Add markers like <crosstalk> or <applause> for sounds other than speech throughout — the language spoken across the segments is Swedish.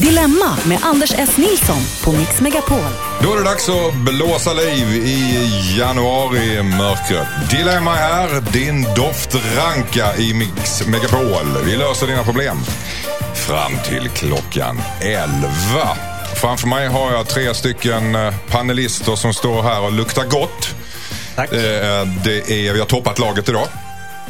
Dilemma med Anders S. Nilsson på Mix Megapol. Då är det dags att blåsa liv i januari-mörkret. Dilemma här, din doftranka i Mix Megapol. Vi löser dina problem fram till klockan 11. Framför mig har jag tre stycken eh, panelister som står här och luktar gott. Tack. Eh, Det är, vi har toppat laget idag.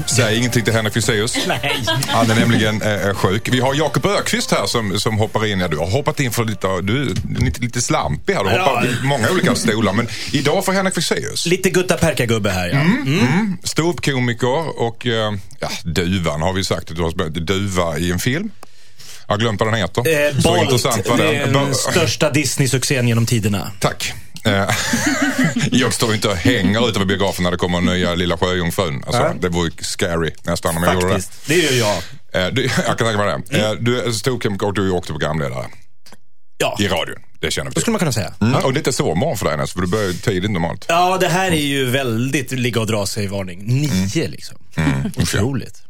Säg ingenting till Henrik Fexeus. <laughs> Nej. Han är nämligen eh, sjuk. Vi har Jakob Ökvist här som, som hoppar in. Ja, du har hoppat in för lite, du är lite, lite slampig här. Du Ja. hoppar i många olika stolar. Men idag får Henrik Fexeus. Lite Gutta Perka-gubbe här ja. Mm. Ståuppkomiker och eh, ja, Duvan har vi sagt att du har spelat Duva i en film. Jag har glömt vad den heter. Eh, Så Bolt, intressant var det den. den största Disney-succén genom tiderna. Tack. Eh, <laughs> jag står ju inte och hänger utanför biografen när det kommer nya Lilla Sjöjungfrun. Alltså, Nej. det vore scary nästan om jag gjorde det. Det gör jag. Eh, du, <laughs> jag kan tänka mig det. Mm. Eh, du är och du är också programledare Ja, i radion. Det känner vi det skulle till. man kunna säga. Mm. Och det är inte sovmorgon för dig nästan, för du börjar ju tidigt normalt. Ja, det här är ju väldigt ligga och dra sig varning. Nio liksom. Otroligt.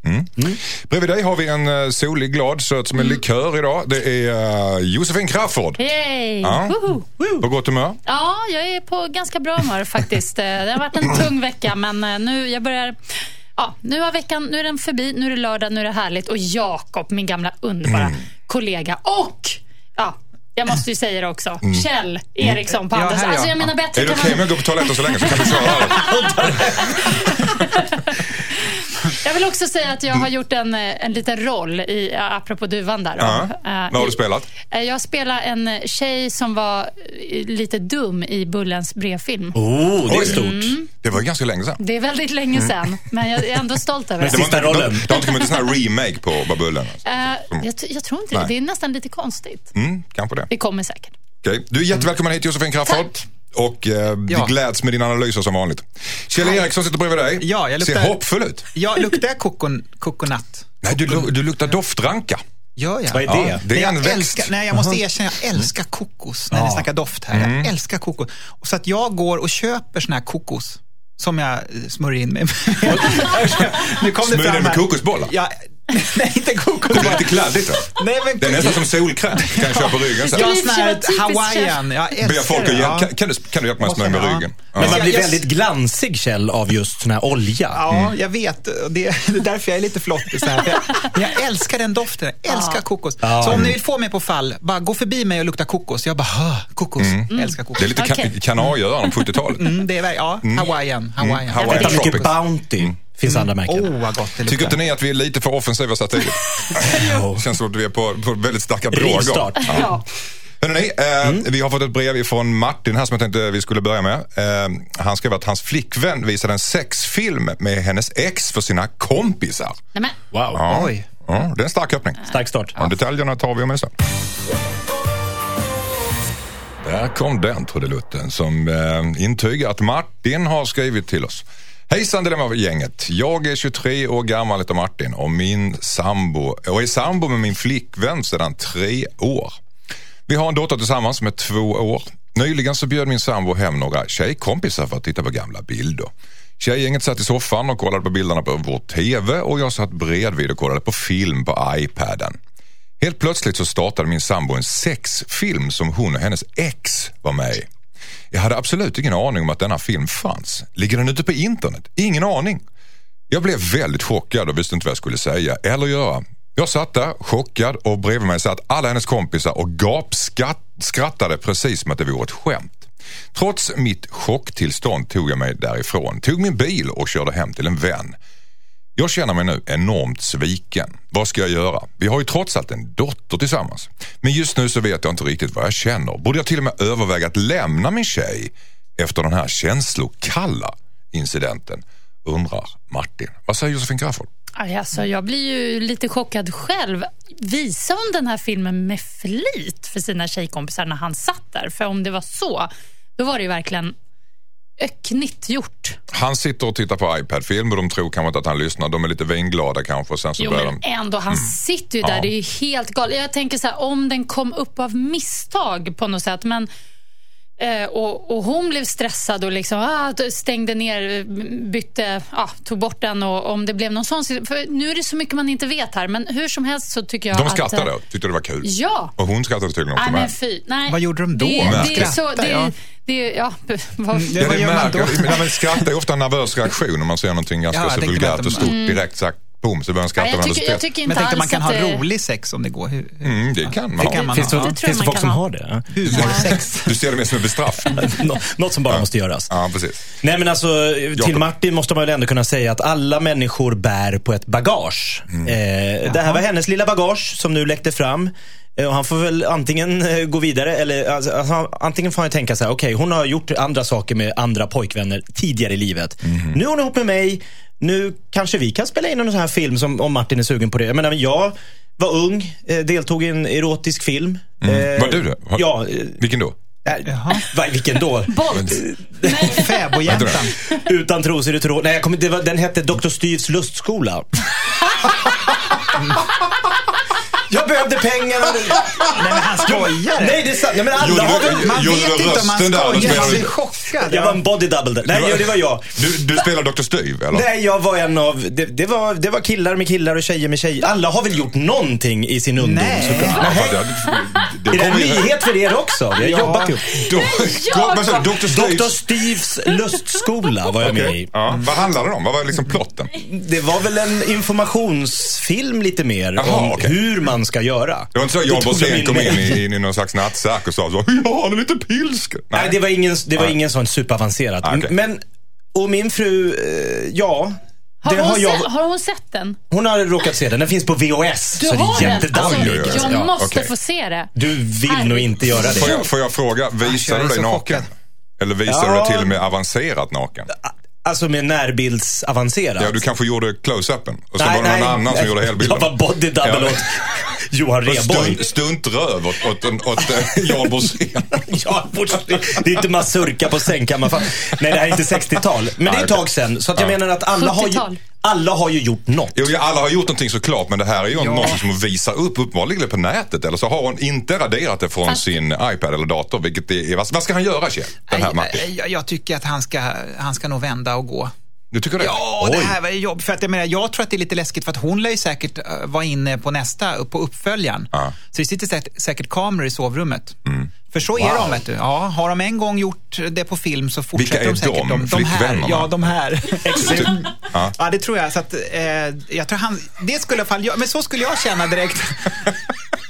Bredvid dig har vi en uh, solig, glad, söt som en likör idag. Det är uh, Josefin Crafoord. Yay! Ja. Woho! På gott humör. Ja, jag är på ganska bra humör <laughs> faktiskt. Eh, Det har varit en tung vecka, men eh, nu jag börjar... Ja, nu har veckan, nu är den förbi, nu är det lördag, nu är det härligt. Och Jakob, min gamla underbara kollega och, ja, jag måste ju säga det också, Kjell Eriksson på här, ja. Alltså jag menar bättre Är det okej man... om jag går på toaletten så länge så kan du <laughs> här? <laughs> Jag vill också säga att jag har gjort en, eh, en liten roll, i, ja, apropå duvan där. då. Ja. Eh, Vad har du spelat? Eh, Jag spelar en tjej som var eh, lite dum i Bullens brevfilm. Oh, det är stort. Det var ju ganska länge sedan. Det är väldigt länge sedan, men jag är ändå stolt över <laughs> det. Det, Sista rollen. det, det har inte kommit en sån här remake på Babullen? Alltså. Eh, jag, jag tror inte det. Nej. Det är nästan lite konstigt. Mm, kanske det. Det kommer säkert. Okej. Du är jättevälkommen hit Josefin Crafoord. Tack. Och eh, vi Ja. gläds med dina analyser som vanligt. Kjell Eriksson sitter bredvid dig. Ja, jag luktar- Ser hoppfull ut. Ja, luktar jag kokon, kokonat? Nej, du, du luktar doftranka. Gör jag? Vad är Ja, det? det är jag en växt. älskar, nej, jag måste erkänna, jag älskar kokos när ni snackar doft här. Mm. Jag älskar kokos. Och så att jag går och köper sån här kokos som jag eh, smörjer in med. <laughs> nu kom Smörjer in med kokosbollar? Ja, nej, <laughs> inte kokosbollar. Det är lite kladdigt va? Nej, men, Det är nästan som solkräm. Kan jag köra på ryggen sen. Ja, Det sån här Hawaiian. Jag älskar folk att. Ja. Kan, kan, du, kan du hjälpa mig att smörja med Ja. ryggen? Men Ja. man blir Jag- väldigt glansig Kjell av just sån här olja. Ja, jag vet. Det det är därför jag är lite flottig. Så här. Jag, men jag älskar den doften. Jag älskar kokos. Så om ni vill få mig på fall, bara gå förbi mig och lukta kokos. Jag bara, "Hö, kokos. Jag älskar kokos. Det är lite Okej. okay. kanarieöron på <laughs> 70-talet. Mm, det är, ja, Hawaiian. Hawaiian. Hawaii. Jag tar mycket Tropics. Bounty. Finns andra märken. Åh, vad gott det Tycker inte ni att vi är lite för offensiva så tidigt? <laughs> <laughs> Känns som att vi är på, på väldigt starka. Rivstart. Ja. Hörrni, eh, vi har fått ett brev från Martin här som jag tänkte vi skulle börja med. Eh, han skrev att hans flickvän visade en sexfilm med hennes ex för sina kompisar. Nej, men, Wow. Ja, Oj. ja, det är en stark öppning. Stark start. Ja, detaljerna tar vi om en stund. Där kom den trudelutten som eh, intygar att Martin har skrivit till oss. Hejsan Dilemma-gänget. Jag är 23 år gammal heter Martin och min sambo och är sambo med min flickvän sedan tre år. Vi har en dotter tillsammans som är två år. Nyligen så bjöd min sambo hem några tjejkompisar för att titta på gamla bilder. Tjejgänget satt i soffan och kollade på bilderna på vår TV och jag satt bredvid och kollade på film på iPaden. Helt plötsligt så startade min sambo en sexfilm som hon och hennes ex var med i. Jag hade absolut ingen aning om att denna film fanns. Ligger den ute på internet? Ingen aning. Jag blev väldigt chockad och visste inte vad jag skulle säga eller göra. Jag satt där chockad och bredvid mig satt alla hennes kompisar och gapskrattade precis som att det vore ett skämt. Trots mitt chocktillstånd tog jag mig därifrån, tog min bil och körde hem till en vän. Jag känner mig nu enormt sviken. Vad ska jag göra? Vi har ju trots allt en dotter tillsammans. Men just nu så vet jag inte riktigt vad jag känner. Borde jag till och med överväga att lämna min tjej efter den här känslokalla incidenten? Undrar Martin. Vad säger Josefin Crafoord? alltså, jag blir ju lite chockad själv. Visade hon den här filmen med flit för sina tjejkompisar när han satt där? För om det var så, då var det ju verkligen öcknigt gjort. Han sitter och tittar på iPad-film och de tror kanske inte att han lyssnar. De är lite vinglada kanske och sen så Jo, men de... ändå, han sitter ju där. Mm. Ja. Det är ju helt galet. Jag tänker så här, om den kom upp av misstag på något sätt. Men Eh, och, och hon blev stressad och liksom, ah, stängde ner, bytte, ah, tog bort den och om det blev någon sån för Nu är det så mycket man inte vet här, men hur som helst så tycker jag De att... skrattade eh, och tyckte det var kul. Ja. Och hon skrattade tydligen också Nej, men fy. Nej. Vad gjorde de då? Det, det, är så, det, ja. det, ja, <laughs> vad, Ja, vad gör man då? skratt är ofta en nervös reaktion om man ser någonting <laughs> ganska Ja, så vulgärt att och stort direkt sagt boom så börjar man Ja, skratta jag, tycker, jag tycker Men inte jag tänkte man alls kan ha det... rolig sex om det går. Hur, Mm, det kan man Det kan man Finns det, ha. det finns det man folk som ha. har det? Humorsex. <laughs> Du ser det mer som en bestraffning. <laughs> Nå- Något som bara måste göras. Ja, precis. Nej men alltså, till. Martin måste man väl ändå kunna säga att alla människor bär på ett bagage. Mm. Eh, det här var hennes lilla bagage som nu läckte fram. Eh, Och han får väl antingen eh, gå vidare eller alltså, alltså, antingen får han tänka så här, okej hon har gjort andra saker med andra pojkvänner tidigare i livet. Mhm. Nu är hon ihop med mig, nu kanske vi kan spela in en sån här film som, om Martin är sugen på det. Jag menar, jag var ung, eh, deltog i en erotisk film. Eh, Var du det? Har- Ja. eh, Vilken då? äh, <laughs> va, vilken då? <laughs> Bolt. Fäbodjäntan. <laughs> Utan trosor i tråd. Nej, jag kommer, det var, den hette Dr. Styvs lustskola. Jag behövde pengarna. <laughs> Nej, men han skojar. Nej, det är sant. Nej, men alla Gjorde har väl... Man Gjorde vet inte om eller skojar. Man blir chockad. Jag var en body double där. Nej, det var jag. Du, du spelar Dr. Styv, eller? Nej, jag var en av... Det, det, var, det var killar med killar och tjejer med tjejer. Alla har väl gjort någonting i sin ungdom Nej. såklart. Det, det, Är det en nyhet för er också? Vi har Ja. jobbat ihop. Dr. Dr. Styvs? Styvs lustskola var jag med i. Ja, vad handlade det om? Vad var liksom plotten? Det var väl en informationsfilm lite mer Jaha, om okej. hur man ska göra. Det var inte så att de Borssén kom mig. in i, in i någon slags nattsäck och sa så Jag har lite pilsk. Nej, det var ingen, det var Nej. ingen sån superavancerad. Ah, okej. Men, och min fru, eh, ja. Har det hon, har jag, se, har hon sett den? hon har råkat se den. Den finns på VHS. Du så det har är den? jättedammig. Oj. jag Ja, måste okej. få se det. Du vill nog inte göra Får det. jag, får jag fråga, visar du är dig naken? chockad. Eller visar Ja. du dig till och med avancerat naken? Alltså med närbildsavancerat. Ja, du kanske gjorde close-upen och så var det någon annan som gjorde helbilden. Jag var body double Ja. åt Johan Rheborg. Stunt, stuntröv åt, åt, åt, åt eh, Jan Borssén. <laughs> Ja, det är inte mazurka på sängkammaren. Nej, det här är inte 60-tal. Men det är ett Nej, tag sedan. Så att jag Ja. menar att alla har, ju, 70-tal. Alla har ju gjort något. Jo, ja, alla har gjort någonting såklart, men det här är ju Ja. någonting som hon visar upp. Uppenbarligen det på nätet. Eller så har hon inte raderat det från Fast- sin iPad eller dator. Vilket är, vad, ska han göra, Kjell? Den här Nej, Martin? jag, jag tycker att han ska, han ska nog vända och gå. Du tycker det? Ja, det Oj. här var ju jobb. För att jag, menar, jag tror att det är lite läskigt för att hon lär ju säkert uh, vara inne på nästa, på uppföljaren. Ja. Så det sitter säkert, säkert kameror i sovrummet. Mm. För så är de, vet du. Ja, har de en gång gjort det på film så fortsätter Vilka är de säkert. de? de här, ja, de här. Ja. ja, det tror jag. Så att, eh, jag tror han, det skulle fall, men så skulle jag känna direkt.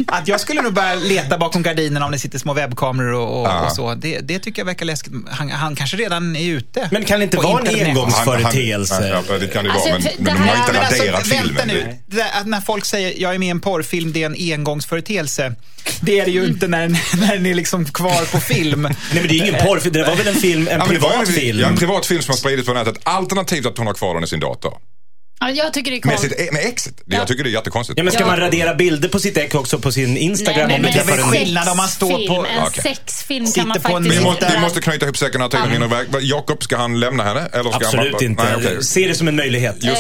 Att jag skulle nog börja leta bakom gardinerna om det sitter små webbkameror och, och, Ja. och så. Det, det tycker jag verkar läskigt. Han, han kanske redan är ute. Men kan det inte vara en internet. engångsföreteelse? Han- han- ja, det kan det Alltså, vara, men, men de har här- inte alltså, raderat vänta filmen. nu. Det där, att när folk säger jag är med i en porrfilm, det är en engångsföreteelse. Det är det ju inte när, <laughs> när den är liksom kvar på film. Nej, men det är ingen porrfilm. Det var väl en film, en Ja, men det var privat en, film? Ja, en privat film som har spridits på nätet. Alternativt att hon har kvar den i sin dator. Ja, jag tycker det är Med, sitt, med exet. Det, Jag tycker det är jättekonstigt. Ja, men ska Ja. man radera bilder på sitt ex också på sin Instagram Nej, om men du det är skillnad. om man står på- En Okej. sexfilm Sitter kan man faktiskt vi, måste, vi måste knyta ihop säcken tiden hinner iväg. Jakob, ska han lämna henne? Eller ska Absolut han, inte. Nej, okej. Se det som en möjlighet. Eh,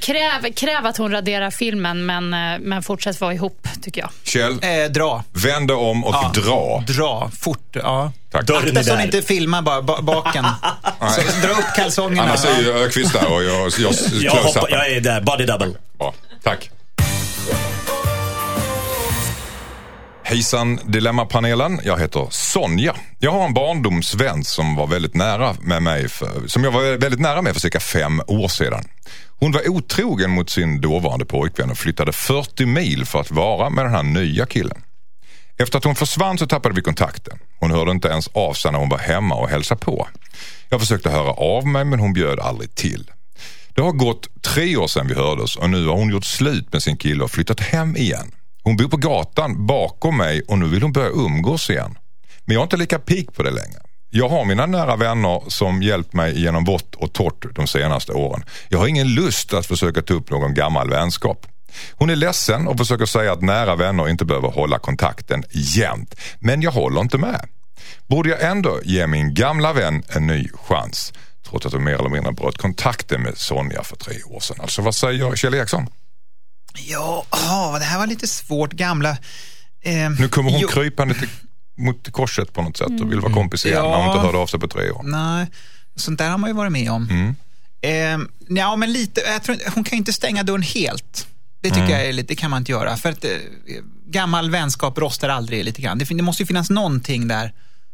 kräv, kräv att hon raderar filmen, men, eh, men fortsätt vara ihop, tycker jag. Kjell, Eh, dra. vänd om och Ja. dra. Dra, fort. Ja. Tack. Akta är så där. inte filmar bara ba- baken. så, dra upp kalsongerna. Annars är ju Öqvist där och jag, jag, jag hoppar, jag är där. Body double. Bra, tack. Hejsan Dilemmapanelen, jag heter Sonja. Jag har en barndomsvän som var väldigt nära med mig för, som jag var väldigt nära med för cirka fem år sedan. Hon var otrogen mot sin dåvarande pojkvän och flyttade 40 mil för att vara med den här nya killen. Efter att hon försvann så tappade vi kontakten. Hon hörde inte ens av sig när hon var hemma och hälsade på. Jag försökte höra av mig men hon bjöd aldrig till. Det har gått tre år sedan vi hördes och nu har hon gjort slut med sin kille och flyttat hem igen. Hon bor på gatan bakom mig och nu vill hon börja umgås igen. Men jag är inte lika pigg på det längre. Jag har mina nära vänner som hjälpt mig genom vått och torrt de senaste åren. Jag har ingen lust att försöka ta upp någon gammal vänskap. Hon är ledsen och försöker säga att nära vänner inte behöver hålla kontakten jämt. Men jag håller inte med. Borde jag ändå ge min gamla vän en ny chans? Trots att hon mer eller mindre bröt kontakten med Sonja för tre år sedan. Alltså vad säger Kjell Eriksson? Ja, ah, det här var lite svårt. Gamla... Eh, Nu kommer hon jo, krypande till... mot korset på något sätt och vill vara kompis igen Ja. när hon inte hörde av sig på tre år. Nej, sånt där har man ju varit med om. Mm. Eh, ja, men lite, jag tror, hon kan ju inte stänga dörren helt. Det tycker Mm. jag är lite, det kan man inte göra. För att eh, gammal vänskap rostar aldrig lite grann. Det, det måste ju finnas någonting där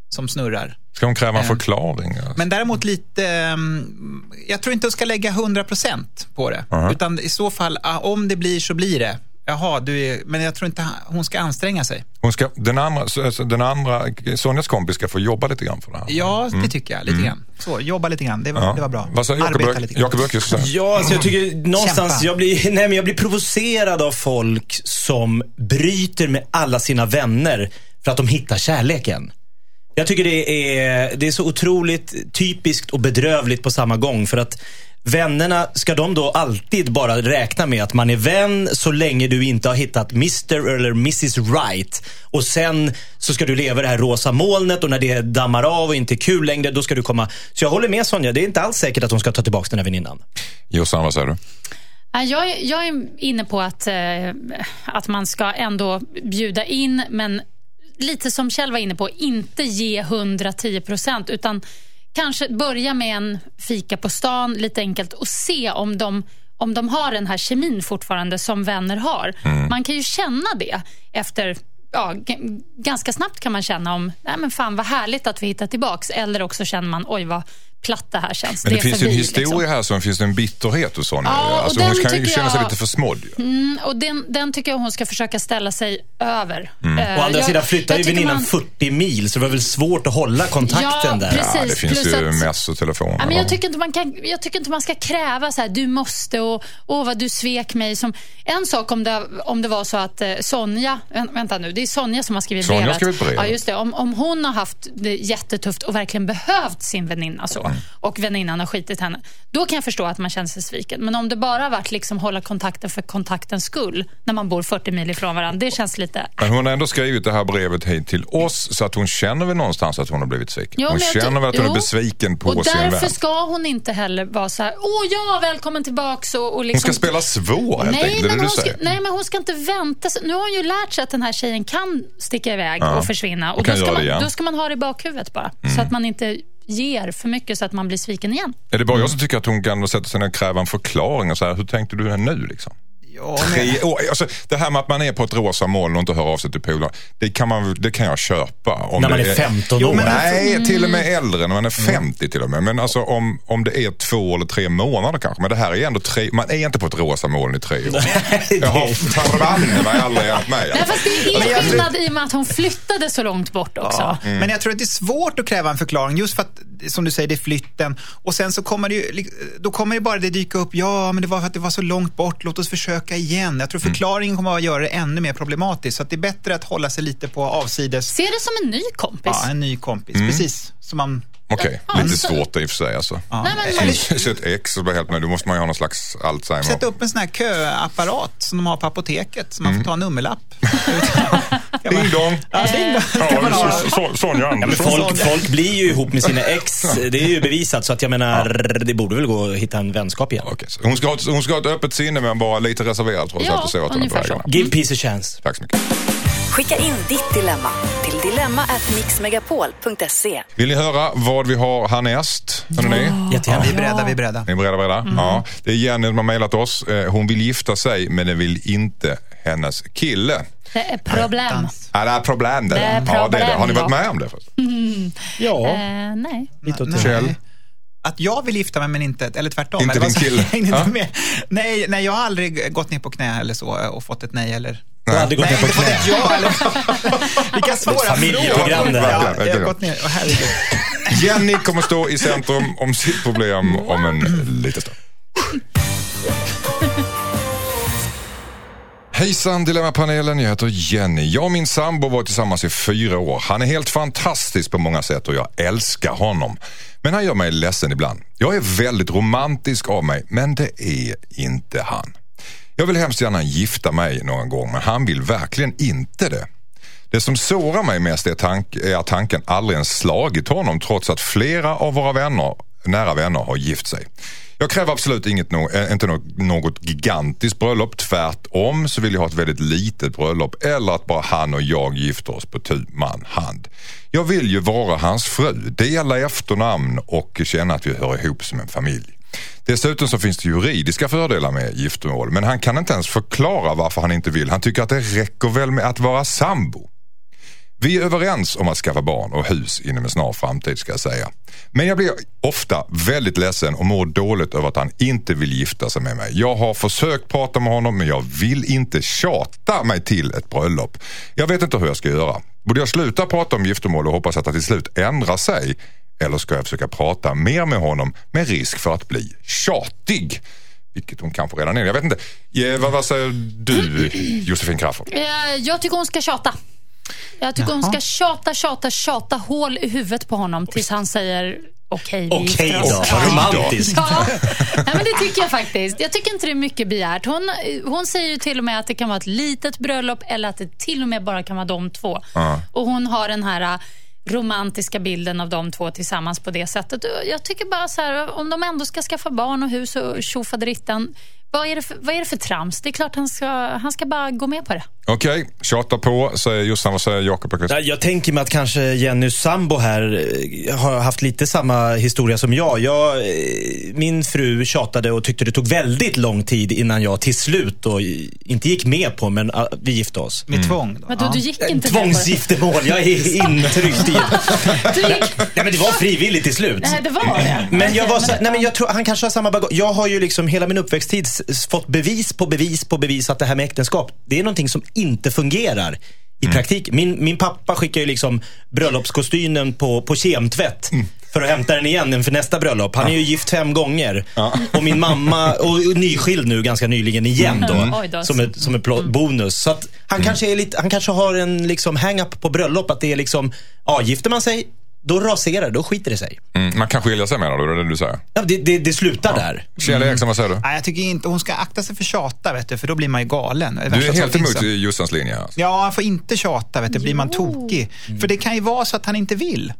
som snurrar. Ska hon kräva en Eh. förklaring? Men däremot lite, ehm, jag tror inte hon ska lägga 100% på det. Aha. Utan i så fall, ah, om det blir så blir det. Jaha, du är, men jag tror inte hon ska anstränga sig. Hon ska, den, andra, den andra, Sonjas kompis ska få jobba lite grann för det här. Ja, det tycker jag. Lite grann. Så, jobba lite grann. Det var, Mm. Ja. det var bra. Vad säger Jakob säger? Ja, alltså jag tycker någonstans, Kämpa. jag blir, <laughs> nej, men jag blir provocerad av folk som bryter med alla sina vänner för att de hittar kärleken. Jag tycker det är, det är så otroligt typiskt och bedrövligt på samma gång. För att vännerna, ska de då alltid bara räkna med att man är vän så länge du inte har hittat Mr eller Mrs Right. Och sen så ska du leva i det här rosa molnet och när det dammar av och inte är kul längre, då ska du komma. Så jag håller med Sonja, det är inte alls säkert att hon ska ta tillbaka den här väninnan. Jossan, vad säger du? Ja, Jag, är- jag är inne på att, eh, att man ska ändå bjuda in, men lite som Kjell var inne på, inte ge 110 procent, utan kanske börja med en fika på stan, lite enkelt, och se om de, om de har den här kemin fortfarande som vänner har. Man kan ju känna det efter Ja, ganska snabbt kan man känna om, nej men fan vad härligt att vi hittar tillbaks. Eller också känner man, oj vad platt det här känns. Men det, är finns ju en förbi, historia liksom. här som finns det en bitterhet hos Sonja. Ja, och alltså, hon kan ju känna sig jag- lite försmådd. Mm, och den, den tycker jag hon ska försöka ställa sig över. Mm. Eh, Å andra jag- sidan flyttar ju väninnan man- 40 mil så det var väl svårt att hålla kontakten Ja, där. precis. Ja, det finns plus ju att- mess och telefon. Ja, men Ja. jag, tycker inte man kan, jag tycker inte man ska kräva så här, du måste och åh vad du svek mig. Som, en sak om det, om det var så att eh, Sonja, vä- vänta nu, det är Sonja som har skrivit Sonja har brevet. skrivit brevet. Ja, just det. Om, om hon har haft det jättetufft och verkligen behövt sin väninna så Mm. Och väninnan har skitit henne, då kan jag förstå att man känner sig sviken. Men om det bara har varit liksom hålla kontakten för kontaktens skull när man bor 40 mil ifrån varandra, det känns lite... Men hon har ändå skrivit det här brevet hit till oss så att hon känner väl någonstans att hon har blivit sviken. Jo, hon känner väl att hon jo. är besviken på Och sin därför vän. ska hon inte heller vara så här, åh ja, välkommen tillbaks och, och Hon liksom... ska spela svår helt Nej enkelt, men, det du hon ska, nej, men hon ska inte vänta. sig- Nu har hon ju lärt sig att den här tjejen kan sticka iväg Ja. och försvinna. Och Och då, ska man. Mm. då ska man ha det i bakhuvudet bara. Så att man inte ger för mycket så att man blir sviken igen. Är det bara jag som tycker att hon kan sätta sig ner och kräva en förklaring och säga, hur tänkte du nu liksom? Ja, Tre år, alltså, det här med att man är på ett rosa moln och inte hör av sig till polare, det, kan man, det kan jag köpa. Om När man det är 15 Jo, år. men- Nej, till och med äldre, när man är 50 till och med. Men alltså om, om det är två eller tre månader kanske. Men det här är ändå tre, man är inte på ett rosa moln i tre år. Jag har förbanne mig aldrig hänt mig. Nej, fast det är skillnad i och med att hon flyttade så långt bort också. Ja, Mm. Men jag tror att det är svårt att kräva en förklaring just för att, som du säger, det är flytten. Och sen så kommer det ju, då kommer ju bara det dyka upp, ja men det var för att det var så långt bort, låt oss försöka igen. Jag tror Mm. förklaringen kommer att göra det ännu mer problematiskt. Så att det är bättre att hålla sig lite på avsides. Se det som en ny kompis. Ja, en ny kompis, Mm. precis. Som man, Okej, Ja, lite svårt i och för sig alltså. ja. Nej, Så <laughs> ett ex och blir helt med, då måste man ju ha någon slags Alzheimer. sätta upp en sån här köapparat som de har på apoteket, så man Mm. får ta en nummerlapp. <laughs> Ding dong! Ja, ding. Sonja Andersson. folk, folk blir ju ihop med sina ex. Det är ju bevisat. Så att jag menar, det borde väl gå att hitta en vänskap igen. Så hon, ska ha, ett- hon ska ha ett öppet sinne men bara lite reserverad trots Ja, allt och så att hon är på vägarna. Give peace a chance. Tack så mycket. Skicka in ditt dilemma till dilemma@mixmegapol.se. Vill ni höra vad vi har härnäst? Hörrni ni? Jättegärna. Vi är beredda, vi är beredda. Ni är beredda? beredda? Mm. Ja. Det är Jenny som har mejlat oss. Eh, Hon vill gifta sig men det vill inte hennes kille. Det är problem. Ja, det är problem det. Det är Ja, det är det. Har ni problem varit med om det? förresten? <laughs> Ja, Eh, nej. lite. Kjell? Att jag vill gifta mig men inte, eller tvärtom. Inte eller vad din kille? <laughs> inte Ja. med. Nej, nej, jag har aldrig gått ner på knä eller så och fått ett nej eller... Du har aldrig gått nej, ner på knä. ett ja eller... <laughs> Vilka svåra familjeprogram frågor. det här. Ja, jag har gått ner, oh. Jenny kommer stå i centrum om sitt problem om en liten stund. Hejsan Dilemmapanelen, jag heter Jenny. Jag och min sambo var tillsammans i fyra år. Han är helt fantastisk på många sätt och jag älskar honom. Men han gör mig ledsen ibland. Jag är väldigt romantisk av mig, men det är inte han. Jag vill hemskt gärna gifta mig någon gång, men han vill verkligen inte det. Det som sårar mig mest är, tank, är att tanken aldrig ens slagit honom trots att flera av våra vänner, nära vänner har gift sig. Jag kräver absolut inget, no- eh, inte något, något gigantiskt bröllop. Tvärtom så vill jag ha ett väldigt litet bröllop eller att bara han och jag gifter oss på tu man hand. Jag vill ju vara hans fru, dela efternamn och känna att vi hör ihop som en familj. Dessutom så finns det juridiska fördelar med giftermål men han kan inte ens förklara varför han inte vill. Han tycker att det räcker väl med att vara sambo. Vi är överens om att skaffa barn och hus inom en snar framtid ska jag säga. Men jag blir ofta väldigt ledsen och mår dåligt över att han inte vill gifta sig med mig. Jag har försökt prata med honom men jag vill inte tjata mig till ett bröllop. Jag vet inte hur jag ska göra. Borde jag sluta prata om giftermål och hoppas att han till slut ändrar sig? Eller ska jag försöka prata mer med honom med risk för att bli tjatig? Vilket hon kanske redan är. Jag vet inte. Ja, vad, vad säger du Josefin Crafoord? Eh, jag tycker hon ska tjata. Jag tycker hon ska tjata, tjata, tjata hål i huvudet på honom tills han säger okej, vi Okej gifter då, oss. vad romantiskt. Ja, Nej, men det tycker jag faktiskt. Jag tycker inte det är mycket begärt. Hon, hon säger ju till och med att det kan vara ett litet bröllop eller att det till och med bara kan vara de två. Och Hon har den här äh, romantiska bilden av de två tillsammans på det sättet. Och Jag tycker bara så här, om de ändå ska skaffa barn och hus och tjofaderittan, vad är, det för, vad är det för trams? Det är klart han ska, han ska bara gå med på det. Okej, tjata på säger Jossan. Vad säger Jakob Jag tänker mig att kanske Jennys sambo här eh, har haft lite samma historia som jag. jag. eh, Min fru tjatade och tyckte det tog väldigt lång tid innan jag till slut eh, inte gick med på, men ah, vi gifte oss. Med tvång. Då. Men då, du gick inte det. Tvångsgiftermål, jag är <laughs> intryckt i <laughs> Du gick, Nej men det var frivilligt till slut. nej, det var det. Men jag var så, nej men jag tror, han kanske har samma bagage. Jag har ju liksom hela min uppväxttid fått bevis på bevis på bevis att det här med äktenskap, det är någonting som inte fungerar i praktik. Min, min pappa skickar ju liksom bröllopskostymen på, på kemtvätt. För att hämta den igen inför nästa bröllop. Han är ju gift fem gånger. Och min mamma, och nyskild nu ganska nyligen igen då. Då. Som ett, som ett plå- bonus. Så att han, kanske är lite, han kanske har en liksom hang-up på bröllop. Att det är liksom, ja gifter man sig, då raserar det, då skiter det sig. Mm, man kan skilja sig menar du? Det är det du säger? Ja, det, det, det slutar där. Kjell Eriksson, vad säger du? Nej, jag tycker inte hon ska akta sig för tjata, vet du, för då blir man ju galen. Du är helt emot Jossans linje. Alltså. Ja, han får inte tjata, vet du, blir man tokig. För det kan ju vara så att han inte vill.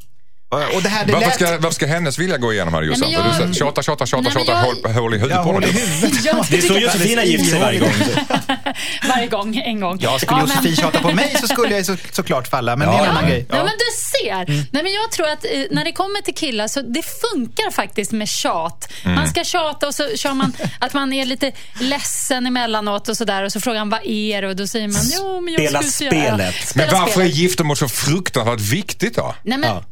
Och- det här, det Varför lät... ska, varför ska hennes vilja gå igenom här Jossan? Jag- Du säger tjata, tjata, tjata, Nej, men tjata, jag- hål, hål i huvudet Ja, på honom. Det är så Josefina gifter sig varje gång. <laughs> Varje gång, en gång. Ja, skulle Ja, men- Josefin tjata på mig så skulle jag så, såklart falla, men det är en Ja. annan grej. Ja. men du ser. Nej, men jag tror att eh, när det kommer till killar så det funkar faktiskt med tjat. Man ska tjata och så kör man att man är lite ledsen emellanåt och sådär och så frågar han vad är det och då säger man jo men jag Spela skulle spelet. Spela Men varför är spelet. giftermål så fruktansvärt viktigt då? Nej, men Ja.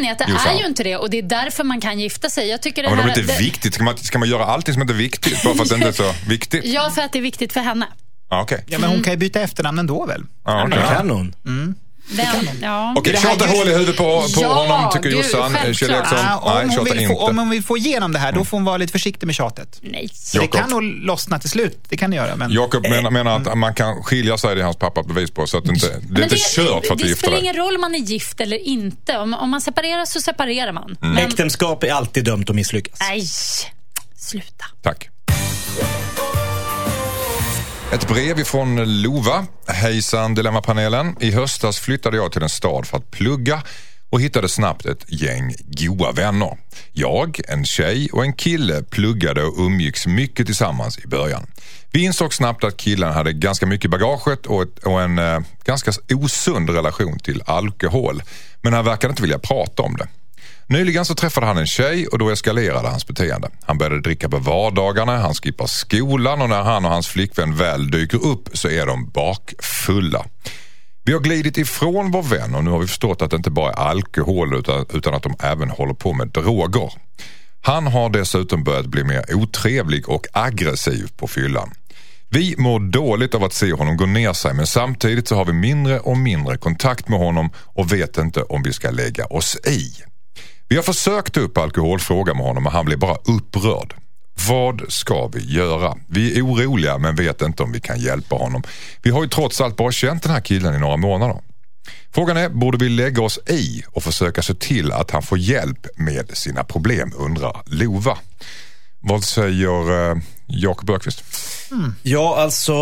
Grejen är att det Jossan. är ju inte det och det är därför man kan gifta sig. Jag tycker det Ja, men det är inte det- viktigt? Ska man, ska man göra allting som inte är viktigt bara för att det inte är så <laughs> viktigt? Ja, för att det är viktigt för henne. Ja, Okej. Ja, men hon kan ju byta efternamn ändå väl? Ja, okej. Kan hon? Ja. Okej, här tjata hål i huvudet på, på Ja, honom tycker Jossan. självklart. Kjell Eriksson? Ah, Nej, tjata vill få, om inte. hon vill få igenom det här, då får hon vara lite försiktig med tjatet. Nej. Det kan nog lossna till slut, det kan det göra. Men... Jakob menar, menar att man kan skilja sig, det är hans pappa bevis på. Så att det inte, det är inte kört för att du det spelar ingen roll om man är gift eller inte. Om, om man separerar så separerar man. Mm. Men, Äktenskap är alltid dömt att misslyckas. nej, sluta. Tack. Ett brev ifrån Lova. Hejsan Dilemmapanelen. I höstas flyttade jag till en stad för att plugga och hittade snabbt ett gäng goa vänner. Jag, en tjej och en kille pluggade och umgicks mycket tillsammans i början. Vi insåg snabbt att killen hade ganska mycket i bagaget och, ett, och en eh, ganska osund relation till alkohol. Men han verkade inte vilja prata om det. Nyligen så träffade han en tjej och då eskalerade hans beteende. Han började dricka på vardagarna, han skippar skolan och när han och hans flickvän väl dyker upp så är de bakfulla. Vi har glidit ifrån vår vän och nu har vi förstått att det inte bara är alkohol utan, utan att de även håller på med droger. Han har dessutom börjat bli mer otrevlig och aggressiv på fyllan. Vi mår dåligt av att se honom gå ner sig men samtidigt så har vi mindre och mindre kontakt med honom och vet inte om vi ska lägga oss i. Vi har försökt ta upp alkoholfrågan med honom och han blir bara upprörd. Vad ska vi göra? Vi är oroliga men vet inte om vi kan hjälpa honom. Vi har ju trots allt bara känt den här killen i några månader. Frågan är, borde vi lägga oss i och försöka se till att han får hjälp med sina problem, undrar Lova. Vad säger eh, Jakob Öqvist? Mm. Ja, alltså,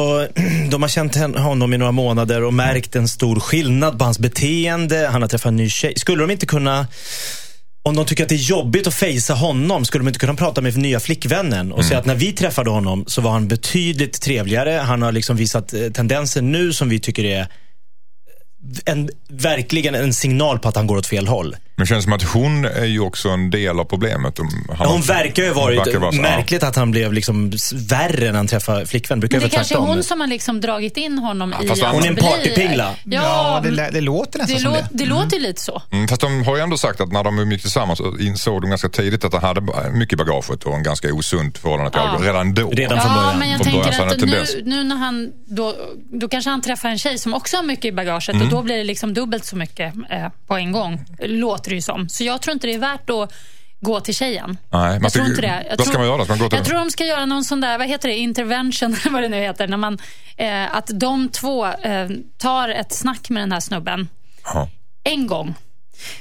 <clears throat> de har känt honom i några månader och märkt en stor skillnad på hans beteende. Han har träffat en ny tjej. Skulle de inte kunna, om de tycker att det är jobbigt att fejsa honom, skulle de inte kunna prata med nya flickvännen och säga att när vi träffade honom så var han betydligt trevligare. Han har liksom visat eh, tendenser nu som vi tycker är en, verkligen en signal på att han går åt fel håll. Men det känns som att hon är ju också en del av problemet. Om- Han, Ja, hon verkar ju ha varit verkar vara så- ja. märkligt att han blev liksom värre när han träffade flickvän. Brukar Men det kanske är hon som har liksom dragit in honom i fast att hon är en partypingla. Ja, Ja, det, lä- det låter nästan det, som lå- det. det låter ju lite så. Mm, fast de har ju ändå sagt att när de gick tillsammans så insåg de ganska tidigt att han hade mycket i bagaget och en ganska osunt förhållande till Ja. alkohol redan då. Redan från Ja, början. men jag Från början tänker att nu, nu när han, då, då kanske han träffar en tjej som också har mycket i bagaget Mm. och då blir det liksom dubbelt så mycket eh, på en gång, låter det ju som. Så jag tror inte det är värt att gå till tjejen. Nej, jag tror inte det. Jag vad ska tror, man göra? Ska man gå till- Jag tror de ska göra någon sån där, vad heter det, intervention, <laughs> vad det nu heter. När man, eh, att de två eh, tar ett snack med den här snubben Ja. en gång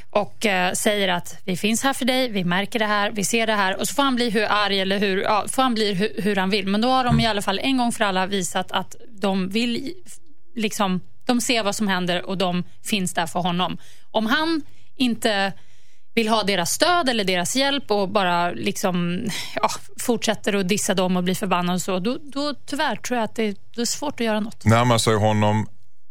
och eh, säger att vi finns här för dig, vi märker det här, vi ser det här och så får han bli hur arg eller hur, ja, får han bli hur, hur han vill. Men då har de i alla fall en gång för alla visat att de vill liksom, de ser vad som händer och de finns där för honom. Om han inte vill ha deras stöd eller deras hjälp och bara liksom, ja, fortsätter att dissa dem och bli förbannad och så, då, då tyvärr tror jag att det, det är svårt att göra något. Närma sig honom,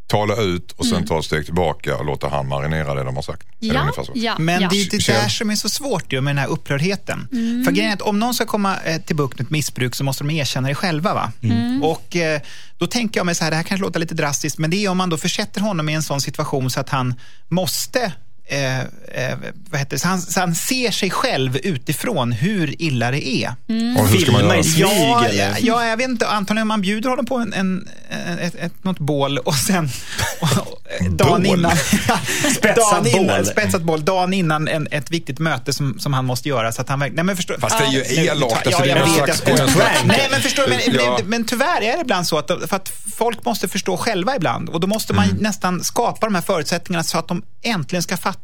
tala ut och sen ta ett steg tillbaka och låta han marinera det de har sagt. Är det Ja, ja, Men ja. det är Kjell? där som är så svårt ju med den här upprördheten. Mm. För grejen är att om någon ska komma eh, till bukt med ett missbruk så måste de erkänna det själva. Va? Mm. Och eh, då tänker jag mig så här, det här kanske låter lite drastiskt, men det är om man då försätter honom i en sån situation så att han måste Eh, eh, vad heter det? Så, han, så han ser sig själv utifrån hur illa det är. Och hur ska man göra? Ja, ja, ja, jag vet inte. Antagligen man bjuder honom på en, en, ett, ett, något bål och sen och, <laughs> dagen innan, dagen innan, bål. spetsat bål, dagen innan en, ett viktigt möte som, som han måste göra. Så att han, nej, men förstår, Fast det är ju elakt, alltså, ja, det är någon slags- Nej, men förstår men, Ja. men, men tyvärr är det ibland så att, för att folk måste förstå själva ibland och då måste man Mm. nästan skapa de här förutsättningarna så att de äntligen ska fatta.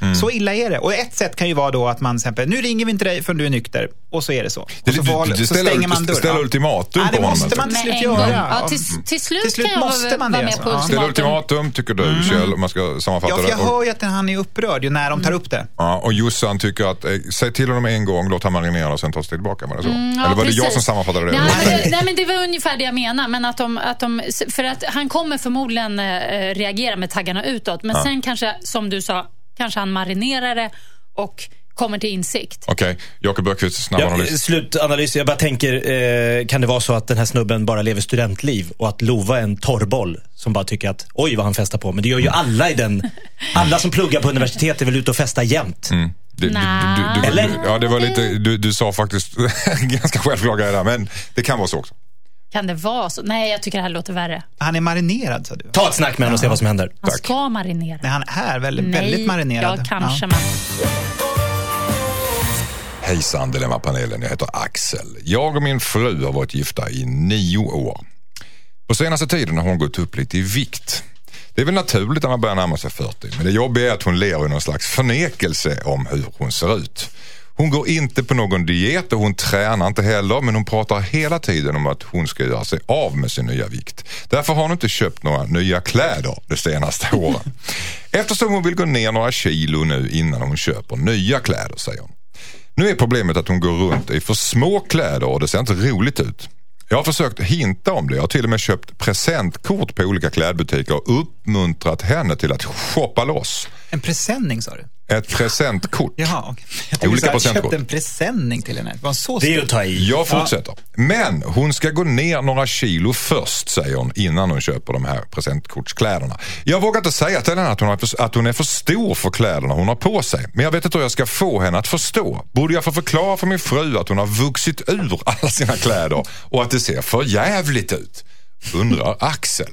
Mm. Så illa är det. Och ett sätt kan ju vara då att man till exempel, nu ringer vi inte dig förrän du är nykter och så är det så. Det- Och så, du- får- du så ställer- stänger man du dörren. ställer Ja. ultimatum ja, på det honom, måste alltså. man till slut göra. Ja. Till, till slut Till slut kan jag måste man vara det, med på Ja. Ställer ultimatum. tycker du Kjell, om man ska sammanfatta Ja, för jag det. Och, hör ju att han är upprörd ju när de tar upp det. ja, och Jossan tycker att, eh, säg till honom en gång, låt han marinera och sen ta steg tillbaka. Var det så? Mm, ja, Eller var det jag precis. som sammanfattade det? Nej, men det, nej, men det var ungefär det jag menar. Men att de, att de, för att han kommer förmodligen eh, reagera med taggarna utåt. Men sen kanske, som du sa, kanske han marinerar det och kommer till insikt. Okej, Jakob Öqvist, snabb Ja, analys. slutanalys. Jag bara tänker, eh, kan det vara så att den här snubben bara lever studentliv och att Lova är en torrboll som bara tycker att oj vad han festar på. Men det gör ju alla i den, alla som pluggar på universitet är väl ute och festar jämt. Mm. Du, du, du, du, du, Eller? ja, det var lite, du, du sa faktiskt <laughs> ganska självklara grejer där, men det kan vara så också. Kan det vara så? Nej, jag tycker det här låter värre. Han är marinerad, sa du. Ta ett snack med honom och se vad som händer. Han ska marinera. Nej, han är väldigt, Nej, väldigt marinerad. Ja, kanske. Ja. Men... Hejsan Dilemmapanelen, jag heter Axel. Jag och min fru har varit gifta i nio år. På senaste tiden har hon gått upp lite i vikt. Det är väl naturligt när man börjar närma sig 40, men det jobbiga är att hon lever i någon slags förnekelse om hur hon ser ut. Hon går inte på någon diet och hon tränar inte heller, men hon pratar hela tiden om att hon ska göra sig av med sin nya vikt. Därför har hon inte köpt några nya kläder de senaste <laughs> åren. Eftersom hon vill gå ner några kilo nu innan hon köper nya kläder, säger hon. Nu är problemet att hon går runt i för små kläder och det ser inte roligt ut. Jag har försökt hinta om det. Jag har till och med köpt presentkort på olika klädbutiker och uppmuntrat henne till att shoppa loss. En presenning, sa du? Ett presentkort. Jaha, okej. Jag Olika presentkort. köpt en presenning till henne. Det var så Det är att ta i. Jag fortsätter. Men hon ska gå ner några kilo först, säger hon, innan hon köper de här presentkortskläderna. Jag vågar inte säga till henne att hon, är för, att hon är för stor för kläderna hon har på sig. Men jag vet inte hur jag ska få henne att förstå. Borde jag få förklara för min fru att hon har vuxit ur <laughs> alla sina kläder och att det ser för jävligt ut? Undrar Axel.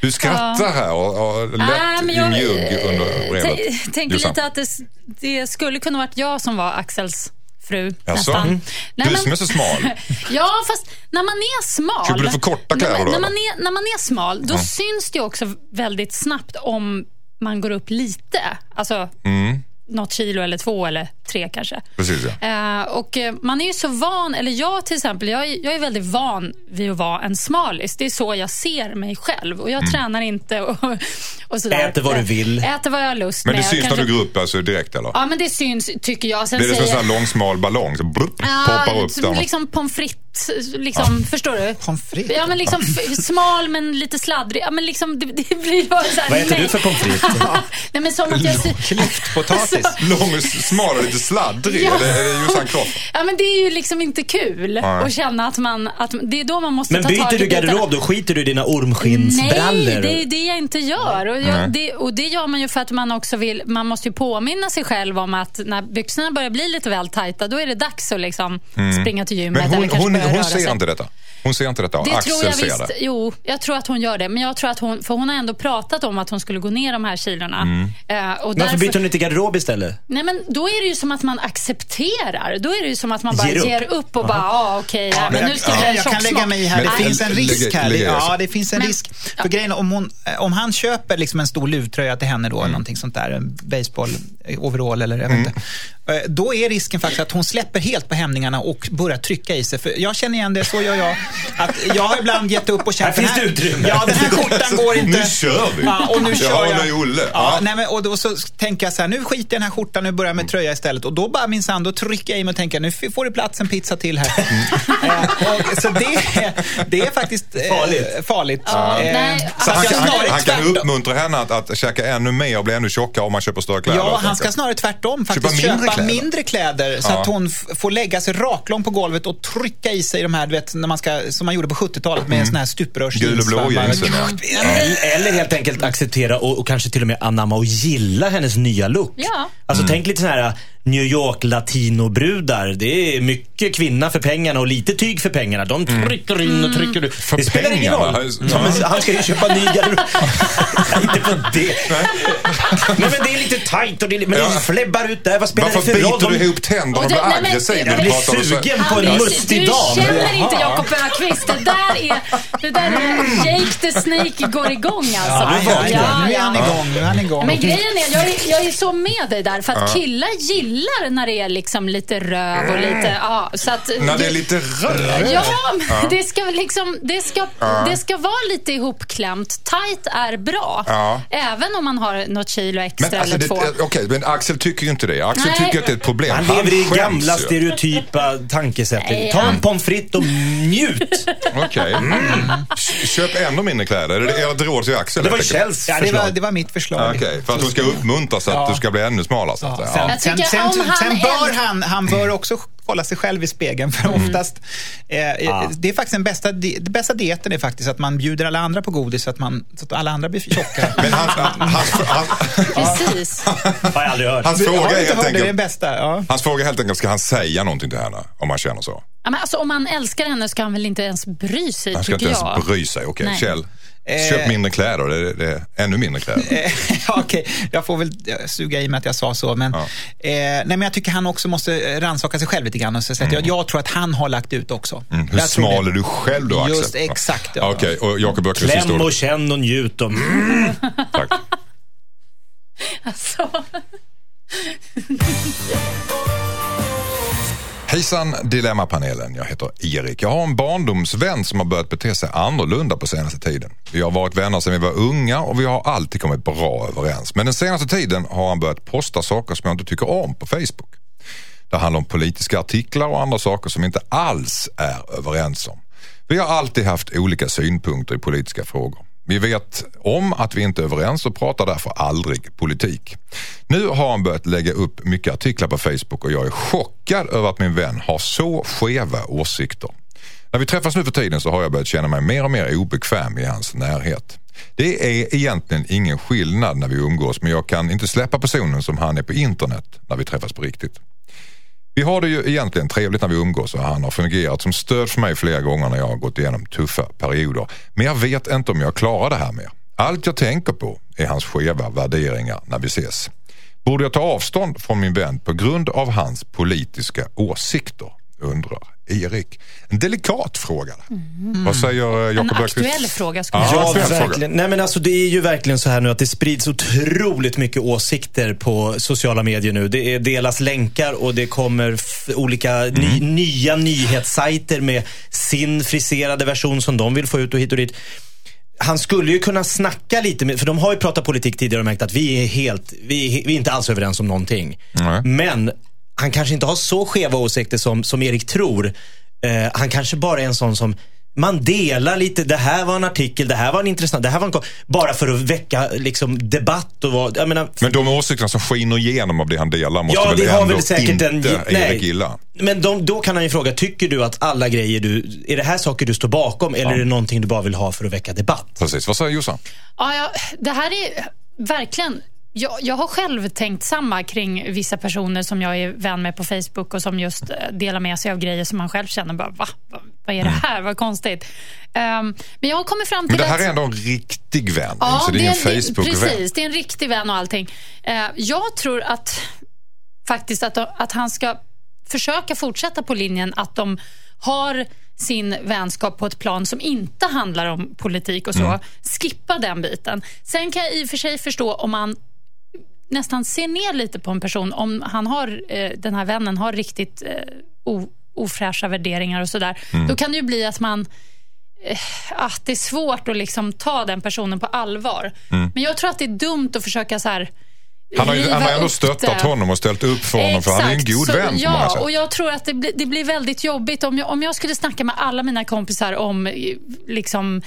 Du skrattar här och, och men i jag- mjugg under brevet. Tänker lite att det, det skulle kunna varit jag som var Axels fru. Jaså? nästan. Mm. Nej, Du som är så smal. <laughs> Ja, fast när man är smal. Köper du för korta kläder när, då, när, man är, när man är smal, då syns det också väldigt snabbt om man går upp lite. Alltså, Mm. något kilo eller två eller tre kanske. Precis, ja. Eh, och eh, man är ju så van, eller jag till exempel, jag är, jag är väldigt van vid att vara en smalis. Det är så jag ser mig själv och jag Mm. tränar inte och, <laughs> och sådär. Äter vad du vill. Äter vad jag har lust Men det med. syns Kanske- när du går upp alltså direkt eller? Ja, men det syns tycker jag. Sen det som en säger sån här långsmal ballong som blupp, poppar upp där? liksom pommes frites, liksom, förstår du? Pommes frites? Ja, men liksom smal men lite sladdrig. Ja, men liksom, det, det blir bara så här, Vad äter nej. du för pommes frites? <laughs> Nej, men som att jag... Klyftpotatis. <laughs> Lång och smal och lite sladdrig. Ja. Är det, är det Jossan Kropp? Ja, men det är ju liksom inte kul Nej. att känna att man... Att, det är då man måste Men ta tag byter i du bitarna. garderob då? Skiter du i dina ormskinnsbrallor? Nej, det är det jag inte gör. Och, jag, det, och det gör man ju för att man också vill, man måste ju påminna sig själv om att när byxorna börjar bli lite väl tajta, då är det dags att liksom springa till gymmet Mm. Men eller hon, börja hon ser sig. inte detta. Hon ser inte detta Det Axel tror jag ser visst. det. Jo, jag tror att hon gör det. Men jag tror att hon, för hon har ändå pratat om att hon skulle gå ner de här kilorna. Mm. Eh, och därför, byter hon inte garderob istället? Nej, men då är det ju som att man accepterar. Då är det ju som att man bara Ger upp. ger upp, och bara, ja okej, ja, men men- nu ska ja. jag Jag kan lägga mig här. Men- Det finns en risk här. Ja, det finns en Men- risk. För grejen, om, hon, om han köper liksom en stor luvtröja till henne då, eller någonting sånt där, en baseball, eh, overall eller jag vet inte. Eh, Då är risken faktiskt att hon släpper helt på hämningarna och börjar trycka i sig. För jag känner igen det, så gör jag. Att jag har ibland gett upp och känt... Här finns det utrymme. Ja, den här skjortan går inte. Nu kör vi. Ja, och nu Jag kör jag. med Olle. Ja, Ja. nej, men, och då så tänker jag så här, nu skiter jag i den här skjortan, nu börjar jag med tröja istället. Och då bara minsann, då trycker jag i mig och tänker, nu får det plats en pizza till här. Eh, och, så det, är- det är faktiskt eh, Farligt. farligt. Ja, Eh, nej, så han, jag kan, han, han kan uppmuntra henne att, att käka ännu mer och bli ännu tjockare om man köper större kläder. Ja, han ska snarare tvärtom faktiskt. Köpa kläder. mindre kläder så Ja. att hon får lägga sig raklång på golvet och trycka i sig de här, du vet, när man ska, som man gjorde på 70-talet med en sån här stuprörsjeans. Gul och blå jeansen, ja. Eller, helt enkelt acceptera och, och kanske till och med anamma och gilla hennes nya look. Ja. Alltså Mm. tänk lite så här New York latinobrudar. Det är mycket kvinna för pengarna och lite tyg för pengarna. De trycker in och trycker ut. För det spelar ingen pengarna? roll. Ja, men han ska ju köpa ny garderob. Nej, <laughs> inte på det. Nej men det är lite tajt och det, är- men Ja. det flebbar ut där. Vad spelar Varför det för roll? biter du ihop tänderna och blir det- nej, men- aggressiv? när jag du blir pratar om så- sugen på en mustig du dam. känner inte. Jakob Öqvist. Det där är, det där är Jake the Snake går igång alltså. Ja, nu ja, vaknar ja, nu är han igång. Nu är han igång. Men grejen är, jag är, jag är så med dig där. För att killar gillar när det är liksom lite röv och lite... Ja, så att, När det är lite röd. Ja, men det ska liksom, det ska, det ska vara lite ihopklämt. Tight är bra. Ja. Även om man har något kilo extra Men, alltså, eller det, två. okej, men Axel tycker ju inte det. Axel Nej. tycker att det är ett problem. Han lever i gamla ju. stereotypa tankesättet. Nej, Ta en han- pommes frites och njut. <laughs> Okej. Köp ännu mindre kläder. Är det ert råd till Axel? Det var? Kjells Ja, det, var, förslag. det var mitt förslag. Okej, för att du ska uppmuntras så att Ja. du ska bli ännu smalare. Så att säga. Sen, Ja. Sen, tycker sen, han sen bör han, han bör också kolla sig själv i spegeln. För oftast, eh, det är faktiskt den bästa, det bästa dieten är faktiskt att man bjuder alla andra på godis så att, man, så att alla andra blir för tjocka. <laughs> Men hans, hans, hans, Precis. Har jag aldrig hört. hans, Har fråga är helt hört det? Den enkelt, bästa. Ja. hans fråga är helt enkelt, ska han säga någonting till henne om han känner så? Ja, men alltså, om man älskar henne ska han väl inte ens bry sig, Han ska inte jag. ens bry sig. Okej, Nej. Kjell. Köp mindre kläder, det är, det är ännu mindre kläder. <laughs> Eh, Okej, jag får väl eh, suga i mig att jag sa så. Men, Ja. eh, nej, men jag tycker han också måste rannsaka sig själv lite grann. Och så att jag, jag tror att han har lagt ut också. Mm. Hur Jag smal det. är du själv då Axel? Just exakt, ja. Okej, och Jakob Öqvists Kläm historia. och känn och njut. Och... Tack. Alltså. Hejsan Dilemmapanelen, jag heter Erik. Jag har en barndomsvän som har börjat bete sig annorlunda på senaste tiden. Vi har varit vänner sedan vi var unga och vi har alltid kommit bra överens. Men den senaste tiden har han börjat posta saker som jag inte tycker om på Facebook. Det handlar om politiska artiklar och andra saker som vi inte alls är överens om. Vi har alltid haft olika synpunkter i politiska frågor. Vi vet om att vi inte är överens och pratar därför aldrig politik. Nu har han börjat lägga upp mycket artiklar på Facebook och jag är chockad över att min vän har så skeva åsikter. När vi träffas nu för tiden så har jag börjat känna mig mer och mer obekväm i hans närhet. Det är egentligen ingen skillnad när vi umgås men jag kan inte släppa personen som han är på internet när vi träffas på riktigt. Vi har det ju egentligen trevligt när vi umgås och han har fungerat som stöd för mig flera gånger när jag har gått igenom tuffa perioder. Men jag vet inte om jag klarar det här mer. Allt jag tänker på är hans skeva värderingar när vi ses. Borde jag ta avstånd från min vän på grund av hans politiska åsikter? Undrar Erik. En delikat fråga. Vad säger eh, En Jakob Öqvist? aktuell fråga skulle Ja, jag Ja, aktuell fråga. verkligen. Nej, men alltså, det är ju verkligen så här nu att det sprids otroligt mycket åsikter på sociala medier nu. Det är, delas länkar och det kommer olika ny, nya nyhetssajter med sin friserade version som de vill få ut och hit och dit. Han skulle ju kunna snacka lite med, för de har ju pratat politik tidigare och märkt att vi är helt, vi är, vi är inte alls överens om någonting. Nej. Men han kanske inte har så skeva åsikter som, som Erik tror. Eh, han kanske bara är en sån som man delar lite, det här var en artikel, det här var en intressant, det här var en Bara för att väcka liksom, debatt och vad, jag menar, Men de åsikterna som skiner igenom av det han delar måste Ja, väl det har ändå väl säkert inte en- Erik gilla? Men de, då kan han ju fråga, tycker du att alla grejer du, är det här saker du står bakom eller är det någonting du bara vill ha för att väcka debatt? Precis, vad säger Jossan? Ja, ja, det här är verkligen... Jag, jag har själv tänkt samma kring vissa personer som jag är vän med på Facebook och som just eh, delar med sig av grejer som man själv känner bara, va? va vad är det här? Vad konstigt. Ehm, men jag har kommit fram till Men det här att... är ändå en riktig vän, Ja, så det är ingen en- Facebook-vän. Precis, det är en riktig vän och allting. Eh, jag tror att faktiskt att, att han ska försöka fortsätta på linjen att de har sin vänskap på ett plan som inte handlar om politik och så. Mm. Skippa den biten. Sen kan jag i och för sig förstå om man nästan ser ner lite på en person om han har, eh, den här vännen har riktigt eh, o, ofräscha värderingar och sådär. Mm. Då kan det ju bli att man eh, att det är svårt att liksom ta den personen på allvar. Mm. Men jag tror att det är dumt att försöka så här Han har, ju, han har ändå stöttat det. honom och ställt upp för honom för han är en Exakt. god Så, vän Ja, och jag tror att det, blir- det blir väldigt jobbigt om jag, om jag skulle snacka med alla mina kompisar om eh, liksom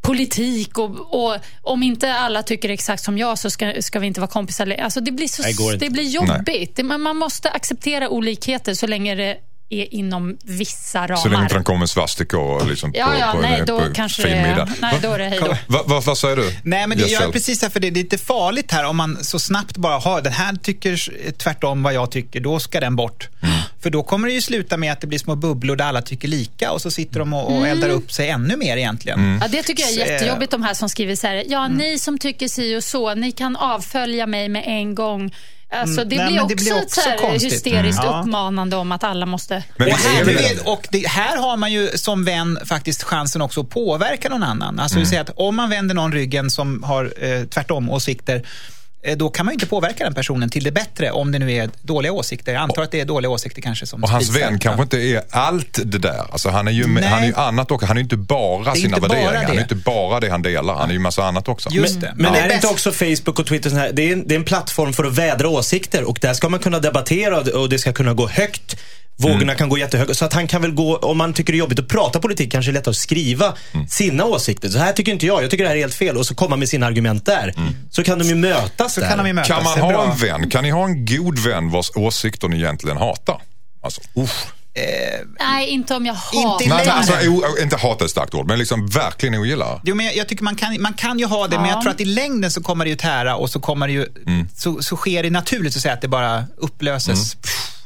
politik och, och om inte alla tycker exakt som jag så ska, ska vi inte vara kompisar. Alltså det blir, så, inte. det blir jobbigt. Det, man, man måste acceptera olikheter så länge det är inom vissa ramar. Så länge inte den kommer svastika och liksom Ja, på, ja, på, nej, en, då på kanske fin det, middag. <laughs> nej, då är det hej då. Va, va, vad säger du? Nej, men det Jessel? gör precis så här, för det är lite farligt här om man så snabbt bara har den här tycker tvärtom vad jag tycker, då ska den bort. Mm. För då kommer det ju sluta med att det blir små bubblor där alla tycker lika och så sitter de och, och eldar upp sig ännu mer egentligen. Mm. Ja, det tycker jag är eh, jättejobbigt, de här som skriver så här, ja, ni som tycker si och så, ni kan avfölja mig med en gång. Alltså, det, Nej, blir det också blir ett också så här konstigt. hysteriskt Mm. Uppmanande om att alla måste... Men Och här, det, och det, här har man ju som vän faktiskt chansen också att påverka någon annan. Alltså Mm. att om man vänder någon ryggen som har eh, tvärtom åsikter, då kan man ju inte påverka den personen till det bättre om det nu är dåliga åsikter. Jag antar att det är dåliga åsikter kanske som Och hans vän kanske inte är allt det där. Alltså han är ju, med, han är ju annat också. Han är ju inte bara är sina inte bara värderingar. Han är ju inte bara det han delar. Han är ju massa annat också. Just det. Men Ja. är det inte också Facebook och Twitter här, det är, en, det är en plattform för att vädra åsikter och där ska man kunna debattera och det ska kunna gå högt. Vågorna Mm. kan gå jättehögt. Så att han kan väl gå, om man tycker det är jobbigt att prata politik, kanske det är lättare att skriva Mm. sina åsikter. Så här tycker inte jag, jag tycker det här är helt fel. Och så komma med sina argument där. Mm. Så kan de ju mötas Så där. kan de ju mötas. Kan man Det ha bra. en vän? Kan ni ha en god vän vars åsikter ni egentligen hatar? Alltså, usch. Nej, inte om jag hatar Inte i Nej, men längden. alltså, o, inte hata är ett starkt ord, men liksom verkligen ogillar. Jo, men jag, jag tycker man kan, man kan ju ha det, men Ja. jag tror att i längden så kommer det ju tära och så kommer det ju, Mm. så, så sker det naturligt så att säga att det bara upplöses. Är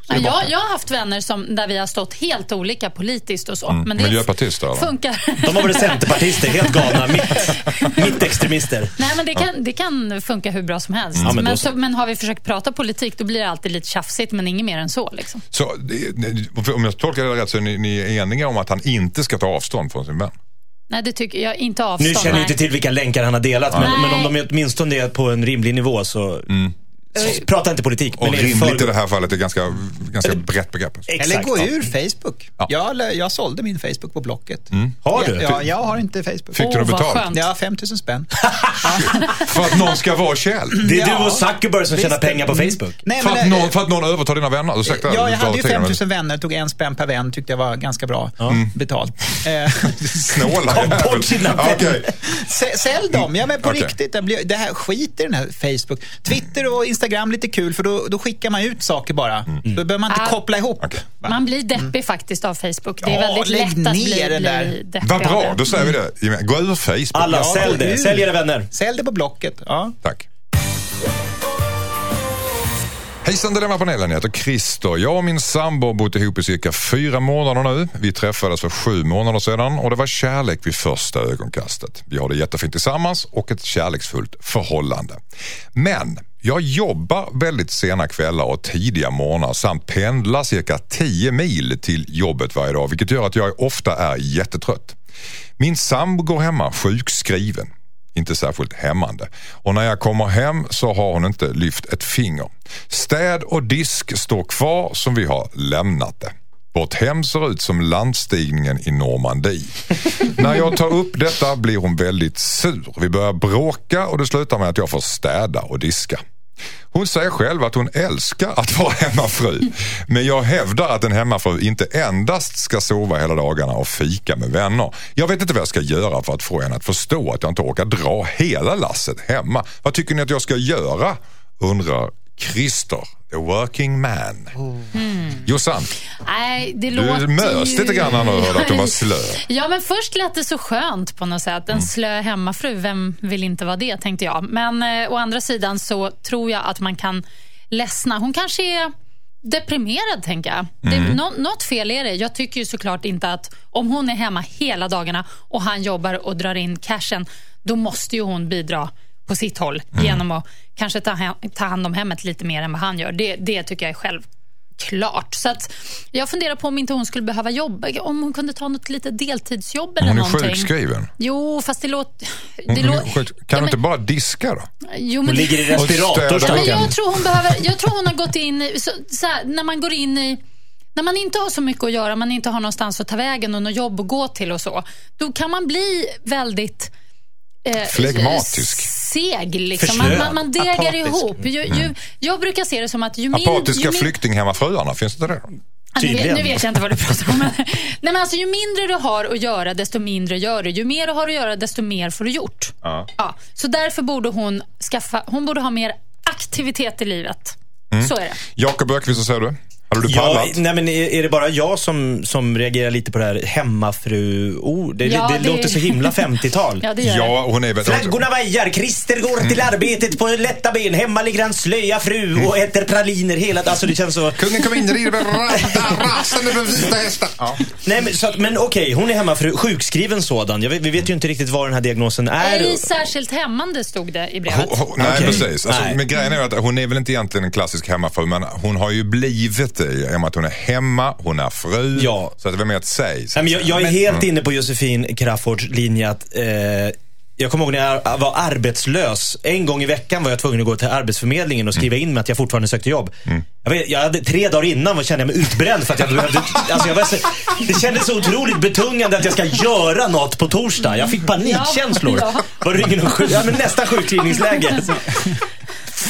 Ja, jag, jag har haft vänner som, där vi har stått helt olika politiskt och så. Mm. Men det Miljöpartister, eller? funkar. De har varit centerpartister, helt galna. Mitt, mittextremister. Nej, men det kan, det kan funka hur bra som helst. Ja, men men, så, men har vi försökt prata politik, då blir det alltid lite tjafsigt, men inget mer än så. Liksom. Så om jag tolkar det rätt så är ni, ni är eniga om att han inte ska ta avstånd från sin vän? Nej, det tycker jag inte avstånd. Nu känner jag inte till vilka länkar han har delat, men, men om de är åtminstone är på en rimlig nivå så... så prata inte politik. Och rimligt för- i det här fallet är ganska, ganska brett begrepp. Exakt, Eller gå ur Facebook. Ja. Jag, jag sålde min Facebook på Blocket. Har du? Ja, ja, jag har inte Facebook. Fick du det vad betalt? Ja, 5 000 spänn. <laughs> För att någon ska vara käll? Det är Ja. du och Zuckerberg som tjänar pengar på Facebook. Nej, För men, att, eh, någon, för att någon övertar dina vänner? Ursäkta, Ja, jag hade ju tiden, 5 men 000 vänner, tog en spänn per vän, tyckte jag var ganska bra betalt. <laughs> Eh, Snåla Kom bort sina vänner. sä- Sälj dem, ja men på Okej. riktigt. Det här, skit i den här Facebook. Twitter och Instagram lite kul för då, då skickar man ut saker bara. Mm. Då behöver man inte Ah. koppla ihop. Va? Man blir deppig faktiskt av Facebook. Det är Ja, väldigt lätt att bli, det där. bli deppig Vad bra, det. då säger vi det. Gå ur Facebook. Alla, Ja, sälj det. Sälj era vänner. Sälj det på Blocket. Ja. Tack. Hejsan Dilemmapanelen, jag heter Christer. Jag och min sambo har bott ihop i cirka fyra månader nu. Vi träffades för sju månader sedan och det var kärlek vid första ögonkastet. Vi har det jättefint tillsammans och ett kärleksfullt förhållande. Men Jag jobbar väldigt sena kvällar och tidiga morgnar samt pendlar cirka 10 mil till jobbet varje dag vilket gör att jag ofta är jättetrött. Min sambo går hemma sjukskriven. Inte särskilt hämmande. Och när jag kommer hem så har hon inte lyft ett finger. Städ och disk står kvar som vi har lämnat det. Vårt hem ser ut som landstigningen i Normandie. <laughs> När jag tar upp detta blir hon väldigt sur. Vi börjar bråka och det slutar med att jag får städa och diska. Hon säger själv att hon älskar att vara <laughs> hemmafru. Men jag hävdar att en hemmafru inte endast ska sova hela dagarna och fika med vänner. Jag vet inte vad jag ska göra för att få henne att förstå att jag inte orkar dra hela lasset hemma. Vad tycker ni att jag ska göra? Undrar Christer, the working man. Jossan, Nej, det du låter mös ju... lite grann när du hörde att hon var slö. <laughs> Ja, men först lät det så skönt på något sätt. En Mm. slö hemmafru, vem vill inte vara det, tänkte jag. Men eh, å andra sidan så tror jag att man kan ledsna. Hon kanske är deprimerad, tänker jag. Mm. Det, nå, något fel är det. Jag tycker ju såklart inte att om hon är hemma hela dagarna och han jobbar och drar in cashen, då måste ju hon bidra på sitt håll Mm. genom att kanske ta, ta hand om hemmet lite mer än vad han gör. Det, det tycker jag är självklart. Så att jag funderar på om inte hon skulle behöva jobba, om hon kunde ta något litet deltidsjobb eller Hon är någonting. sjukskriven. Jo, fast det låter... Hon, Det hon lå- är. Ja, Kan du men- inte bara diska då? Jo, men Hon ligger i respirator men jag tror hon behöver, jag tror hon har gått in i, så, så här, när man går in i när man inte har så mycket att göra, man inte har någonstans att ta vägen och något jobb att gå till och så, då kan man bli väldigt eh, Flegmatisk. Seg. Liksom. Man, man, man degar Apatisk. ihop. Ju, ju, jag brukar se det som att ju, min, Apatiska min, flyktinghemmafruarna, finns det det? Nu, vet, Tydligen. nu vet jag inte vad du pratar om. Men, <laughs> nej, men alltså, ju mindre du har att göra, desto mindre gör du. Ju mer du har att göra, desto mer får du gjort. Ja. Ja, så därför borde hon, skaffa, hon borde ha mer aktivitet i livet. Så är det. Jakob Ökvist, vad säger du? Hade du Ja, pallat? nej, men är, är det bara jag som, som reagerar lite på det här hemmafru-ord? Det, Ja, det, det- låter så himla <laughs> 50-tal. Ja, det gör det. Ja, hon är väl... Flaggorna vajar, Christer går till arbetet på lätta ben. Hemma ligger hans slöja fru och äter praliner hela Alltså det känns så... Kungen kom in, rider <laughs> rasande med vita hästar. Ja. Nej, men, så att, men okej, hon är hemmafru. Sjukskriven sådan. Jag vi vet ju inte riktigt vad den här diagnosen är. Ej särskilt hämmande stod det i brevet. Hon, hon, nej, Okej. precis. Alltså, Nej. Men grejen är att hon är väl inte egentligen en klassisk hemmafru, men hon har ju blivit i och med att hon är hemma, hon är fru. Ja. Så att det är mer ett Nej, men att jag, jag är helt inne på Josefin Crafoords linje att eh, jag kommer ihåg när jag var arbetslös. En gång i veckan var jag tvungen att gå till Arbetsförmedlingen och skriva in mig att jag fortfarande sökte jobb. Jag, vet, jag hade, tre dagar innan var- kände jag mig utbränd för att jag behövde... Alltså jag var så, det kändes så otroligt betungande att jag ska göra något på torsdag. Jag fick panikkänslor. Ja, ja. Var det ingen sjuk, ja, men nästan sjukskrivningsläge.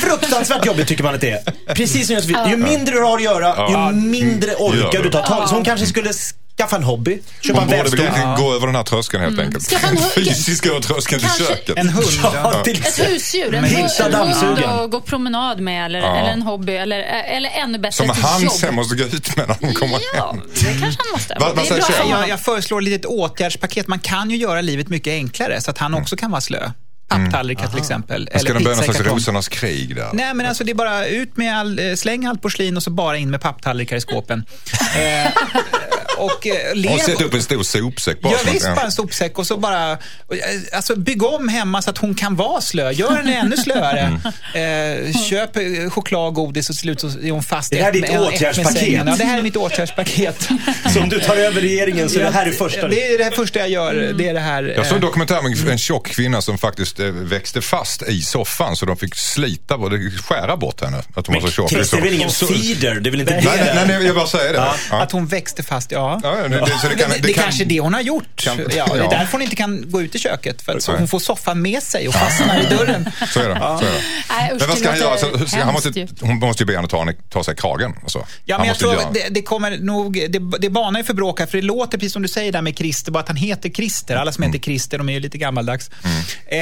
Fruktansvärt jobbigt tycker man att det är. Precis som Josefin. Ju mindre du har att göra, ju mindre orkar Gör du ta tag Så hon kanske skulle skaffa en hobby. Köpa Hon en borde väl vävstol. egentligen gå över den här tröskeln helt enkelt. Skaffa en Fysiskt över tröskeln till Kanske- köket. En hund. Ja. Till Ett husdjur, en, Men hu- hitta en hund dammsugaren. att gå promenad med eller, Ja. eller en hobby eller, eller ännu bättre Som ett han jobb. sen måste gå ut med när hon kommer Ja, hem. det kanske han måste. Vad- vad säger för Jag, jag föreslår ett litet åtgärdspaket. Man kan ju göra livet mycket enklare så att han också kan vara slö. Papptallrikar till exempel. Ska de börja någon slags rosornas krig där? Nej, men alltså det är bara ut med all, eh, släng allt porslin och så bara in med papptallrikar i skåpen. <laughs> eh, och eh, lev. Och sätta upp en stor sopsäck bara. Ja, visst, bara en sopsäck och så bara eh, alltså, bygg om hemma så att hon kan vara slö. Gör henne ännu slöare. Mm. Eh, köp eh, choklad och godis och till slut så är hon fast Det här är ditt med- ett med åtgärdspaket. Ja, det här är mitt åtgärdspaket. <laughs> Som du tar över regeringen så det här är första. Det är det första jag gör. Det är det här. Jag såg en dokumentär med en tjock kvinna som faktiskt eh, växte fast i soffan så de fick slita och skära bort henne. Att hon var så tjock. Christer är väl ingen feeder? Det är väl inte Nej, det? nej, nej, nej, jag bara säger det. Ja. Att hon växte fast, ja. Ja, det, det, så det, kan, det, det, kanske är det hon har gjort. Kan- ja, det är ja. därför hon inte kan gå ut i köket. För att så hon får soffan med sig och fastnar i dörren. Så är det. Så är det. Nej, usch, Men vad det ska han göra? Så, han måste, hon måste ju be henne ta, ta sig kragen. Alltså. Ja, men jag tror göra- det, det kommer nog, det, det banar ju för bråk här, för det låter precis som du säger där med Christer, bara att han heter Christer. Alla som Mm. heter Christer, de är ju lite gammaldags. Eh,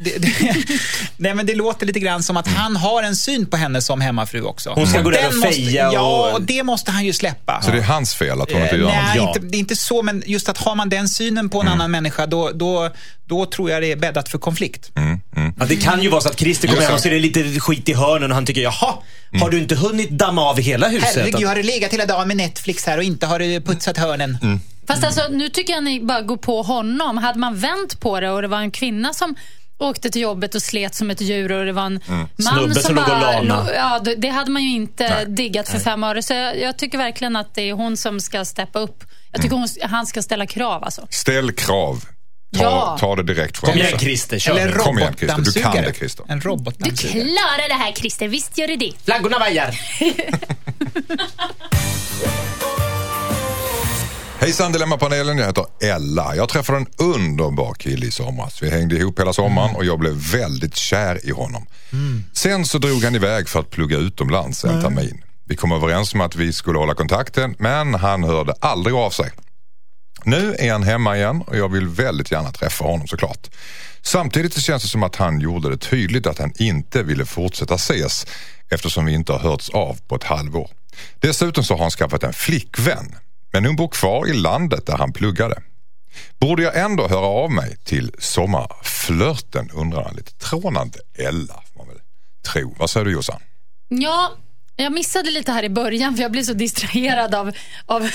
det, det, <laughs> nej, men det låter lite grann som att Mm. han har en syn på henne som hemmafru också. Hon ska Och gå där den och måste- feja och- Ja, och det måste han ju släppa. Så det är hans fel att hon inte Eh, gör något? Nej, inte, det är inte så, men just att har man den synen på en Mm. annan människa, då, då, då tror jag det är bäddat för konflikt. Mm. Ja, det kan ju vara så att Christer kommer hem och det. ser det lite skit i hörnen och han tycker jaha, har du inte hunnit damma av hela huset? Herregud, har du legat hela dagen med Netflix här och inte har du putsat hörnen? Mm. Fast alltså, nu tycker jag ni bara går på honom. Hade man vänt på det och det var en kvinna som åkte till jobbet och slet som ett djur och det var en man Snubbe som, som låg bara... lana. lå- Ja, det, hade man ju inte Nej. diggat för fem öre. Så jag, jag tycker verkligen att det är hon som ska steppa upp. Jag tycker hon, han ska ställa krav alltså. Ställ krav. Ta, Ja. ta det direkt från Kom igen. Christer, kör. Eller Kom igen, Christer. Du kan det, Christer. En Du klarar det här Christer, visst gör du det. Flaggorna vajar. <laughs> Hejsan Dilemmapanelen, jag heter Ella. Jag träffade en underbar kille i somras. Vi hängde ihop hela sommaren och jag blev väldigt kär i honom. Sen så drog han iväg för att plugga utomlands en termin. Vi kom överens om att vi skulle hålla kontakten men han hörde aldrig av sig. Nu är han hemma igen och jag vill väldigt gärna träffa honom såklart. Samtidigt så känns det som att han gjorde det tydligt att han inte ville fortsätta ses eftersom vi inte har hörts av på ett halvår. Dessutom så har han skaffat en flickvän men hon bor kvar i landet där han pluggade. Borde jag ändå höra av mig till sommarflörten undrar han lite trånande Ella får man väl tro. Vad säger du Jossan? Ja, jag missade lite här i början för jag blev så distraherad av, av <laughs>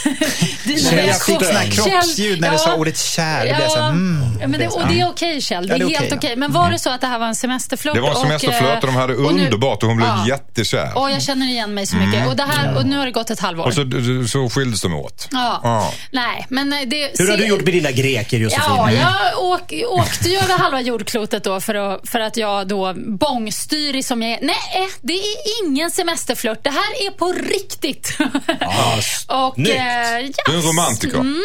dina Kjell, jag fick såna här Kjell, kroppsljud när du ja. sa ordet kär. Det blev så mm. Ja, men det, och det är okej Kjell, det Ja, är, det är helt okej, okej. ja. Men var det så att det här var en semesterflört? Det var en och, semesterflört och de hade och nu- underbart och hon blev Ja. jättekär. Och jag känner igen mig så mycket. Och, det här, och nu har det gått ett halvår. Och så, så skildes de åt. ja. Ja. Nej, men eh, det... Hur har du gjort med dina greker Josefin? Ja, jag åk, åkte ju över halva jordklotet då för, att, för att jag då bångstyrig som jag är. Nej, det är ingen semesterflört. Det här är på riktigt. <laughs> och, snyggt. eh, ja, Du är en romantiker. Mm.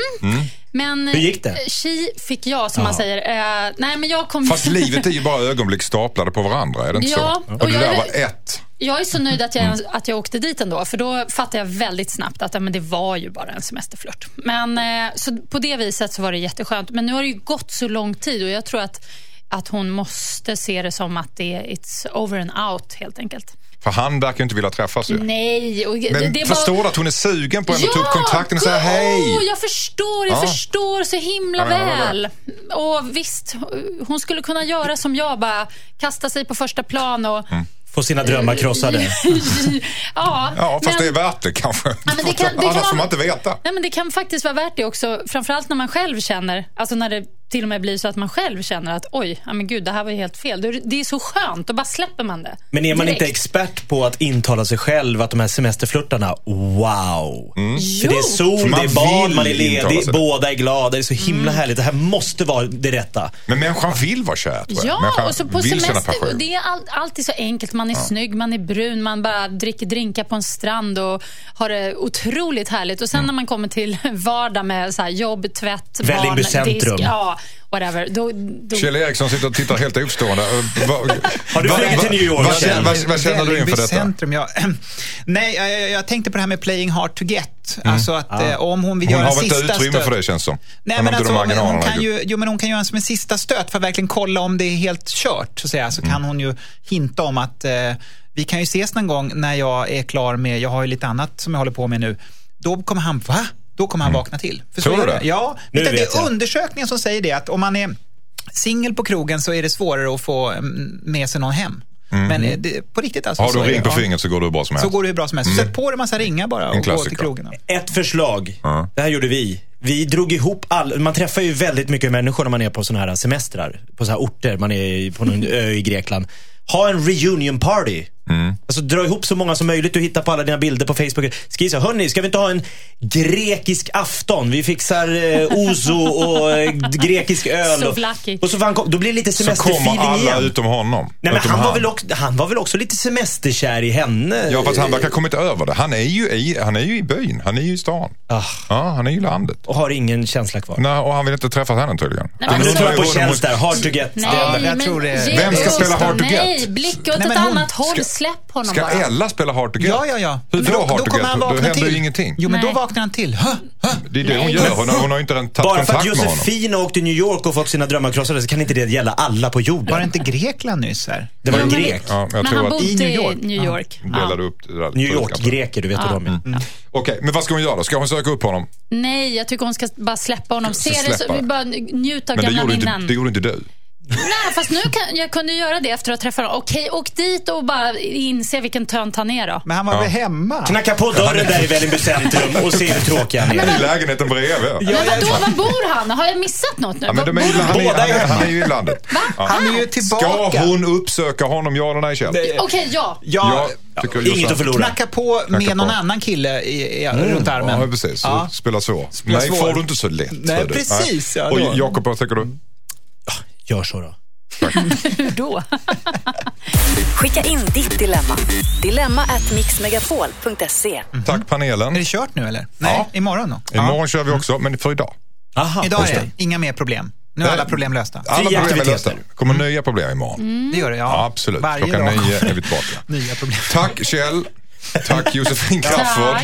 Men Hur gick det? Tji fick jag, som man säger. Eh, nej, men jag kom... Fast livet är ju bara <laughs> ögonblick staplade på varandra, är det inte Ja, så? och Och det jag där är- var ett. Jag är så nöjd att jag, Mm. att jag åkte dit ändå, för då fattade jag väldigt snabbt att ja, men det var ju bara en semesterflört. Men, eh, så på det viset så var det jätteskönt. Men nu har det ju gått så lång tid och jag tror att, att hon måste se det som att det är it's over and out helt enkelt. För han verkar inte vilja träffas ju. Nej. Och Men det förstår bara... du att hon är sugen på henne att ta upp kontakten och säga hej? Jag förstår, jag Ja. förstår så himla Ja, väl. Och visst, hon skulle kunna göra som jag, bara kasta sig på första plan och... Mm. Få sina drömmar krossade. <laughs> ja, <laughs> Ja, fast men- det är värt det kanske. men det kan- det Annars kan- får man inte veta. Nej, men det kan faktiskt vara värt det också. Framförallt när man själv känner, alltså när det till och med blir så att man själv känner att oj, ja, men gud, det här var ju helt fel. Det- är så skönt, då bara släpper man det. Men är man direkt. inte expert på att intala sig själv att de här semesterflörtarna, wow. För det är sol, det är vill man är ledig, båda är glada. Det är så himla Mm. härligt. Det här måste vara det rätta. Men människan vill vara kär. Ja, människan och så på semester, det är all, alltid så enkelt. Man är snygg, man är brun, man bara dricker drinkar på en strand och har det otroligt härligt. Och sen när man kommer till <laughs> vardag med så här jobb, tvätt, Vällingby barn, centrum. disk, ja, whatever. Då, då, Kjell Eriksson sitter och tittar helt oförstående. Eh, <laughs> Har du flugit till New York, Vad, känner- vad, vad känner du inför detta? Centrum, ja. Nej, jag, jag- tänkte på det här med playing hard to get. Alltså att eh, om hon vill Mm. Hon göra har en väl inte sista utrymme stöt. för det känns som. Nej, Hon men har alltså, hon marginalerna. kan ju, jo, men hon kan göra en som en sista stöt för att verkligen kolla om det är helt kört. Så, att säga. så Mm. kan hon ju hinta om att eh, vi kan ju ses någon gång när jag är klar med, jag har ju lite annat som jag håller på med nu. Då kommer han, va? Då kommer han vakna till. För Mm. Tror så du det? Ja, Nu utan det vet är jag. undersökningen som säger det att om man är singel på krogen så är det svårare att få mm, med sig någon hem. Men eh, det, på riktigt alltså. Mm. Har du så en ring på ja. fingret så går det hur bra som Så helst. går det hur bra som helst. Sätt på dig en massa ringar bara och gå till krogen. Ett förslag. Ja. Det här gjorde vi. Vi drog ihop all, man träffar ju väldigt mycket människor när man är på sådana här semestrar. På sådana här orter, man är på någon ö i Grekland. Ha en reunion party. Alltså dra ihop så många som möjligt. Du hittar på alla dina bilder på Facebook. Skriv så hörni, ska vi inte ha en grekisk afton? Vi fixar eh, ouzo och eh, grekisk öl. <laughs> Och, och så fan, kom- då blir det lite Så kommer semesterfeeling alla igen. utom honom. Nej, men utom han, var väl också, han var väl också lite semesterkär i henne? Ja, fast han verkar ha kommit över det. Han är, ju i, han är ju i byn, han är ju i stan. Ah, Ja, han är ju i landet. och har ingen känsla kvar. Nej, och han vill inte träffa henne tydligen. Nej, men så- tror jag på Kjells där, hard to get. Nej, jag men tror det- Vem ska spela hard to get? Nej, blicka åt ett men annat håll. Släpp honom Ska bara. Ella spela hard to get? Ja, ja, ja. Hur Men då hard to get? Då händer till. ju ingenting. Jo, men då Nej. vaknar han till. Hö, hö. Det är det hon gör. Hon har, hon har inte tagit Bara för att kontakt med honom. Josefin har åkt till New York och fått sina drömmar krossade så kan inte det gälla alla på jorden. Var det inte Grekland nyss här? Det var en men- grek. Ja, jag Men han att bodde I New York. New York. delade upp det där. New York-greker, du vet hur de är. Mm. Okej, men vad ska hon göra då? Ska hon söka upp honom? Nej, jag tycker hon ska bara släppa honom. Se det bara njut av Men det gamla minnen. det gjorde inte du. Nej, fast nu kan, jag kunde göra det efter att ha träffat honom. Okej, åk dit och bara inse vilken tönt han är då. Men han var väl hemma? Knacka på dörren där i Vällingby centrum och se hur <laughs> tråkiga han är. I lägenheten bredvid. Men vadå, var bor han? Har jag missat något nu? Ja, men de är, ju- han, är, Båda han, är han är ju i landet. Ja. Han är ju Ska tillbaka. hon uppsöka honom, ja eller nej Kjell? Okej, ja. Ja, Jag Inget att förlora. knacka på med Knacka någon på. annan kille i, i, runt armen. Ja, precis. Ja. Spela svår. Spela nej, svår. får du inte så lätt. Nej, precis, ja, Och. Jakob, vad tycker du? Gör så då. <laughs> Hur då? Skicka in ditt dilemma. Dilemma at mixmegapol.se. Tack panelen. Är det kört nu eller? Nej, Ja. imorgon då? Imorgon kör vi också, men för idag. Aha, Idag är det. inga mer problem. Nu är alla problem lösta. Alla problem är lösta. kommer nya problem imorgon. Det gör det, ja. Ja, absolut. Varje Klockan dag. nio är vi <laughs> tillbaka. Nya problem. Tack Kjell. Tack Josefin <laughs> Crafoord.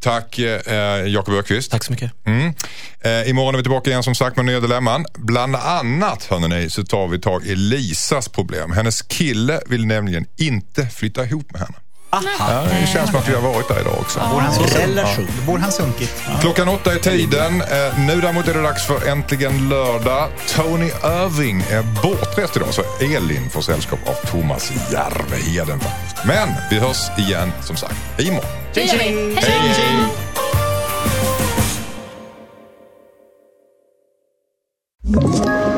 Tack. Eh, Jakob Öqvist. Tack så mycket. Mm. Eh, imorgon är vi tillbaka igen som sagt med nya dilemman. Bland annat hörni, så tar vi tag i Lisas problem. Hennes kille vill nämligen inte flytta ihop med henne. Ja, det känns som att vi har varit där idag också. Bor han? Relation. Bor han sunkigt. Klockan åtta är tiden. Eh, nu däremot är det dags för Äntligen lördag. Tony Irving är bortrest idag så Elin får sällskap av Thomas Järveheden. Men vi hörs igen som sagt imorgon. Vi. Hej då! Ett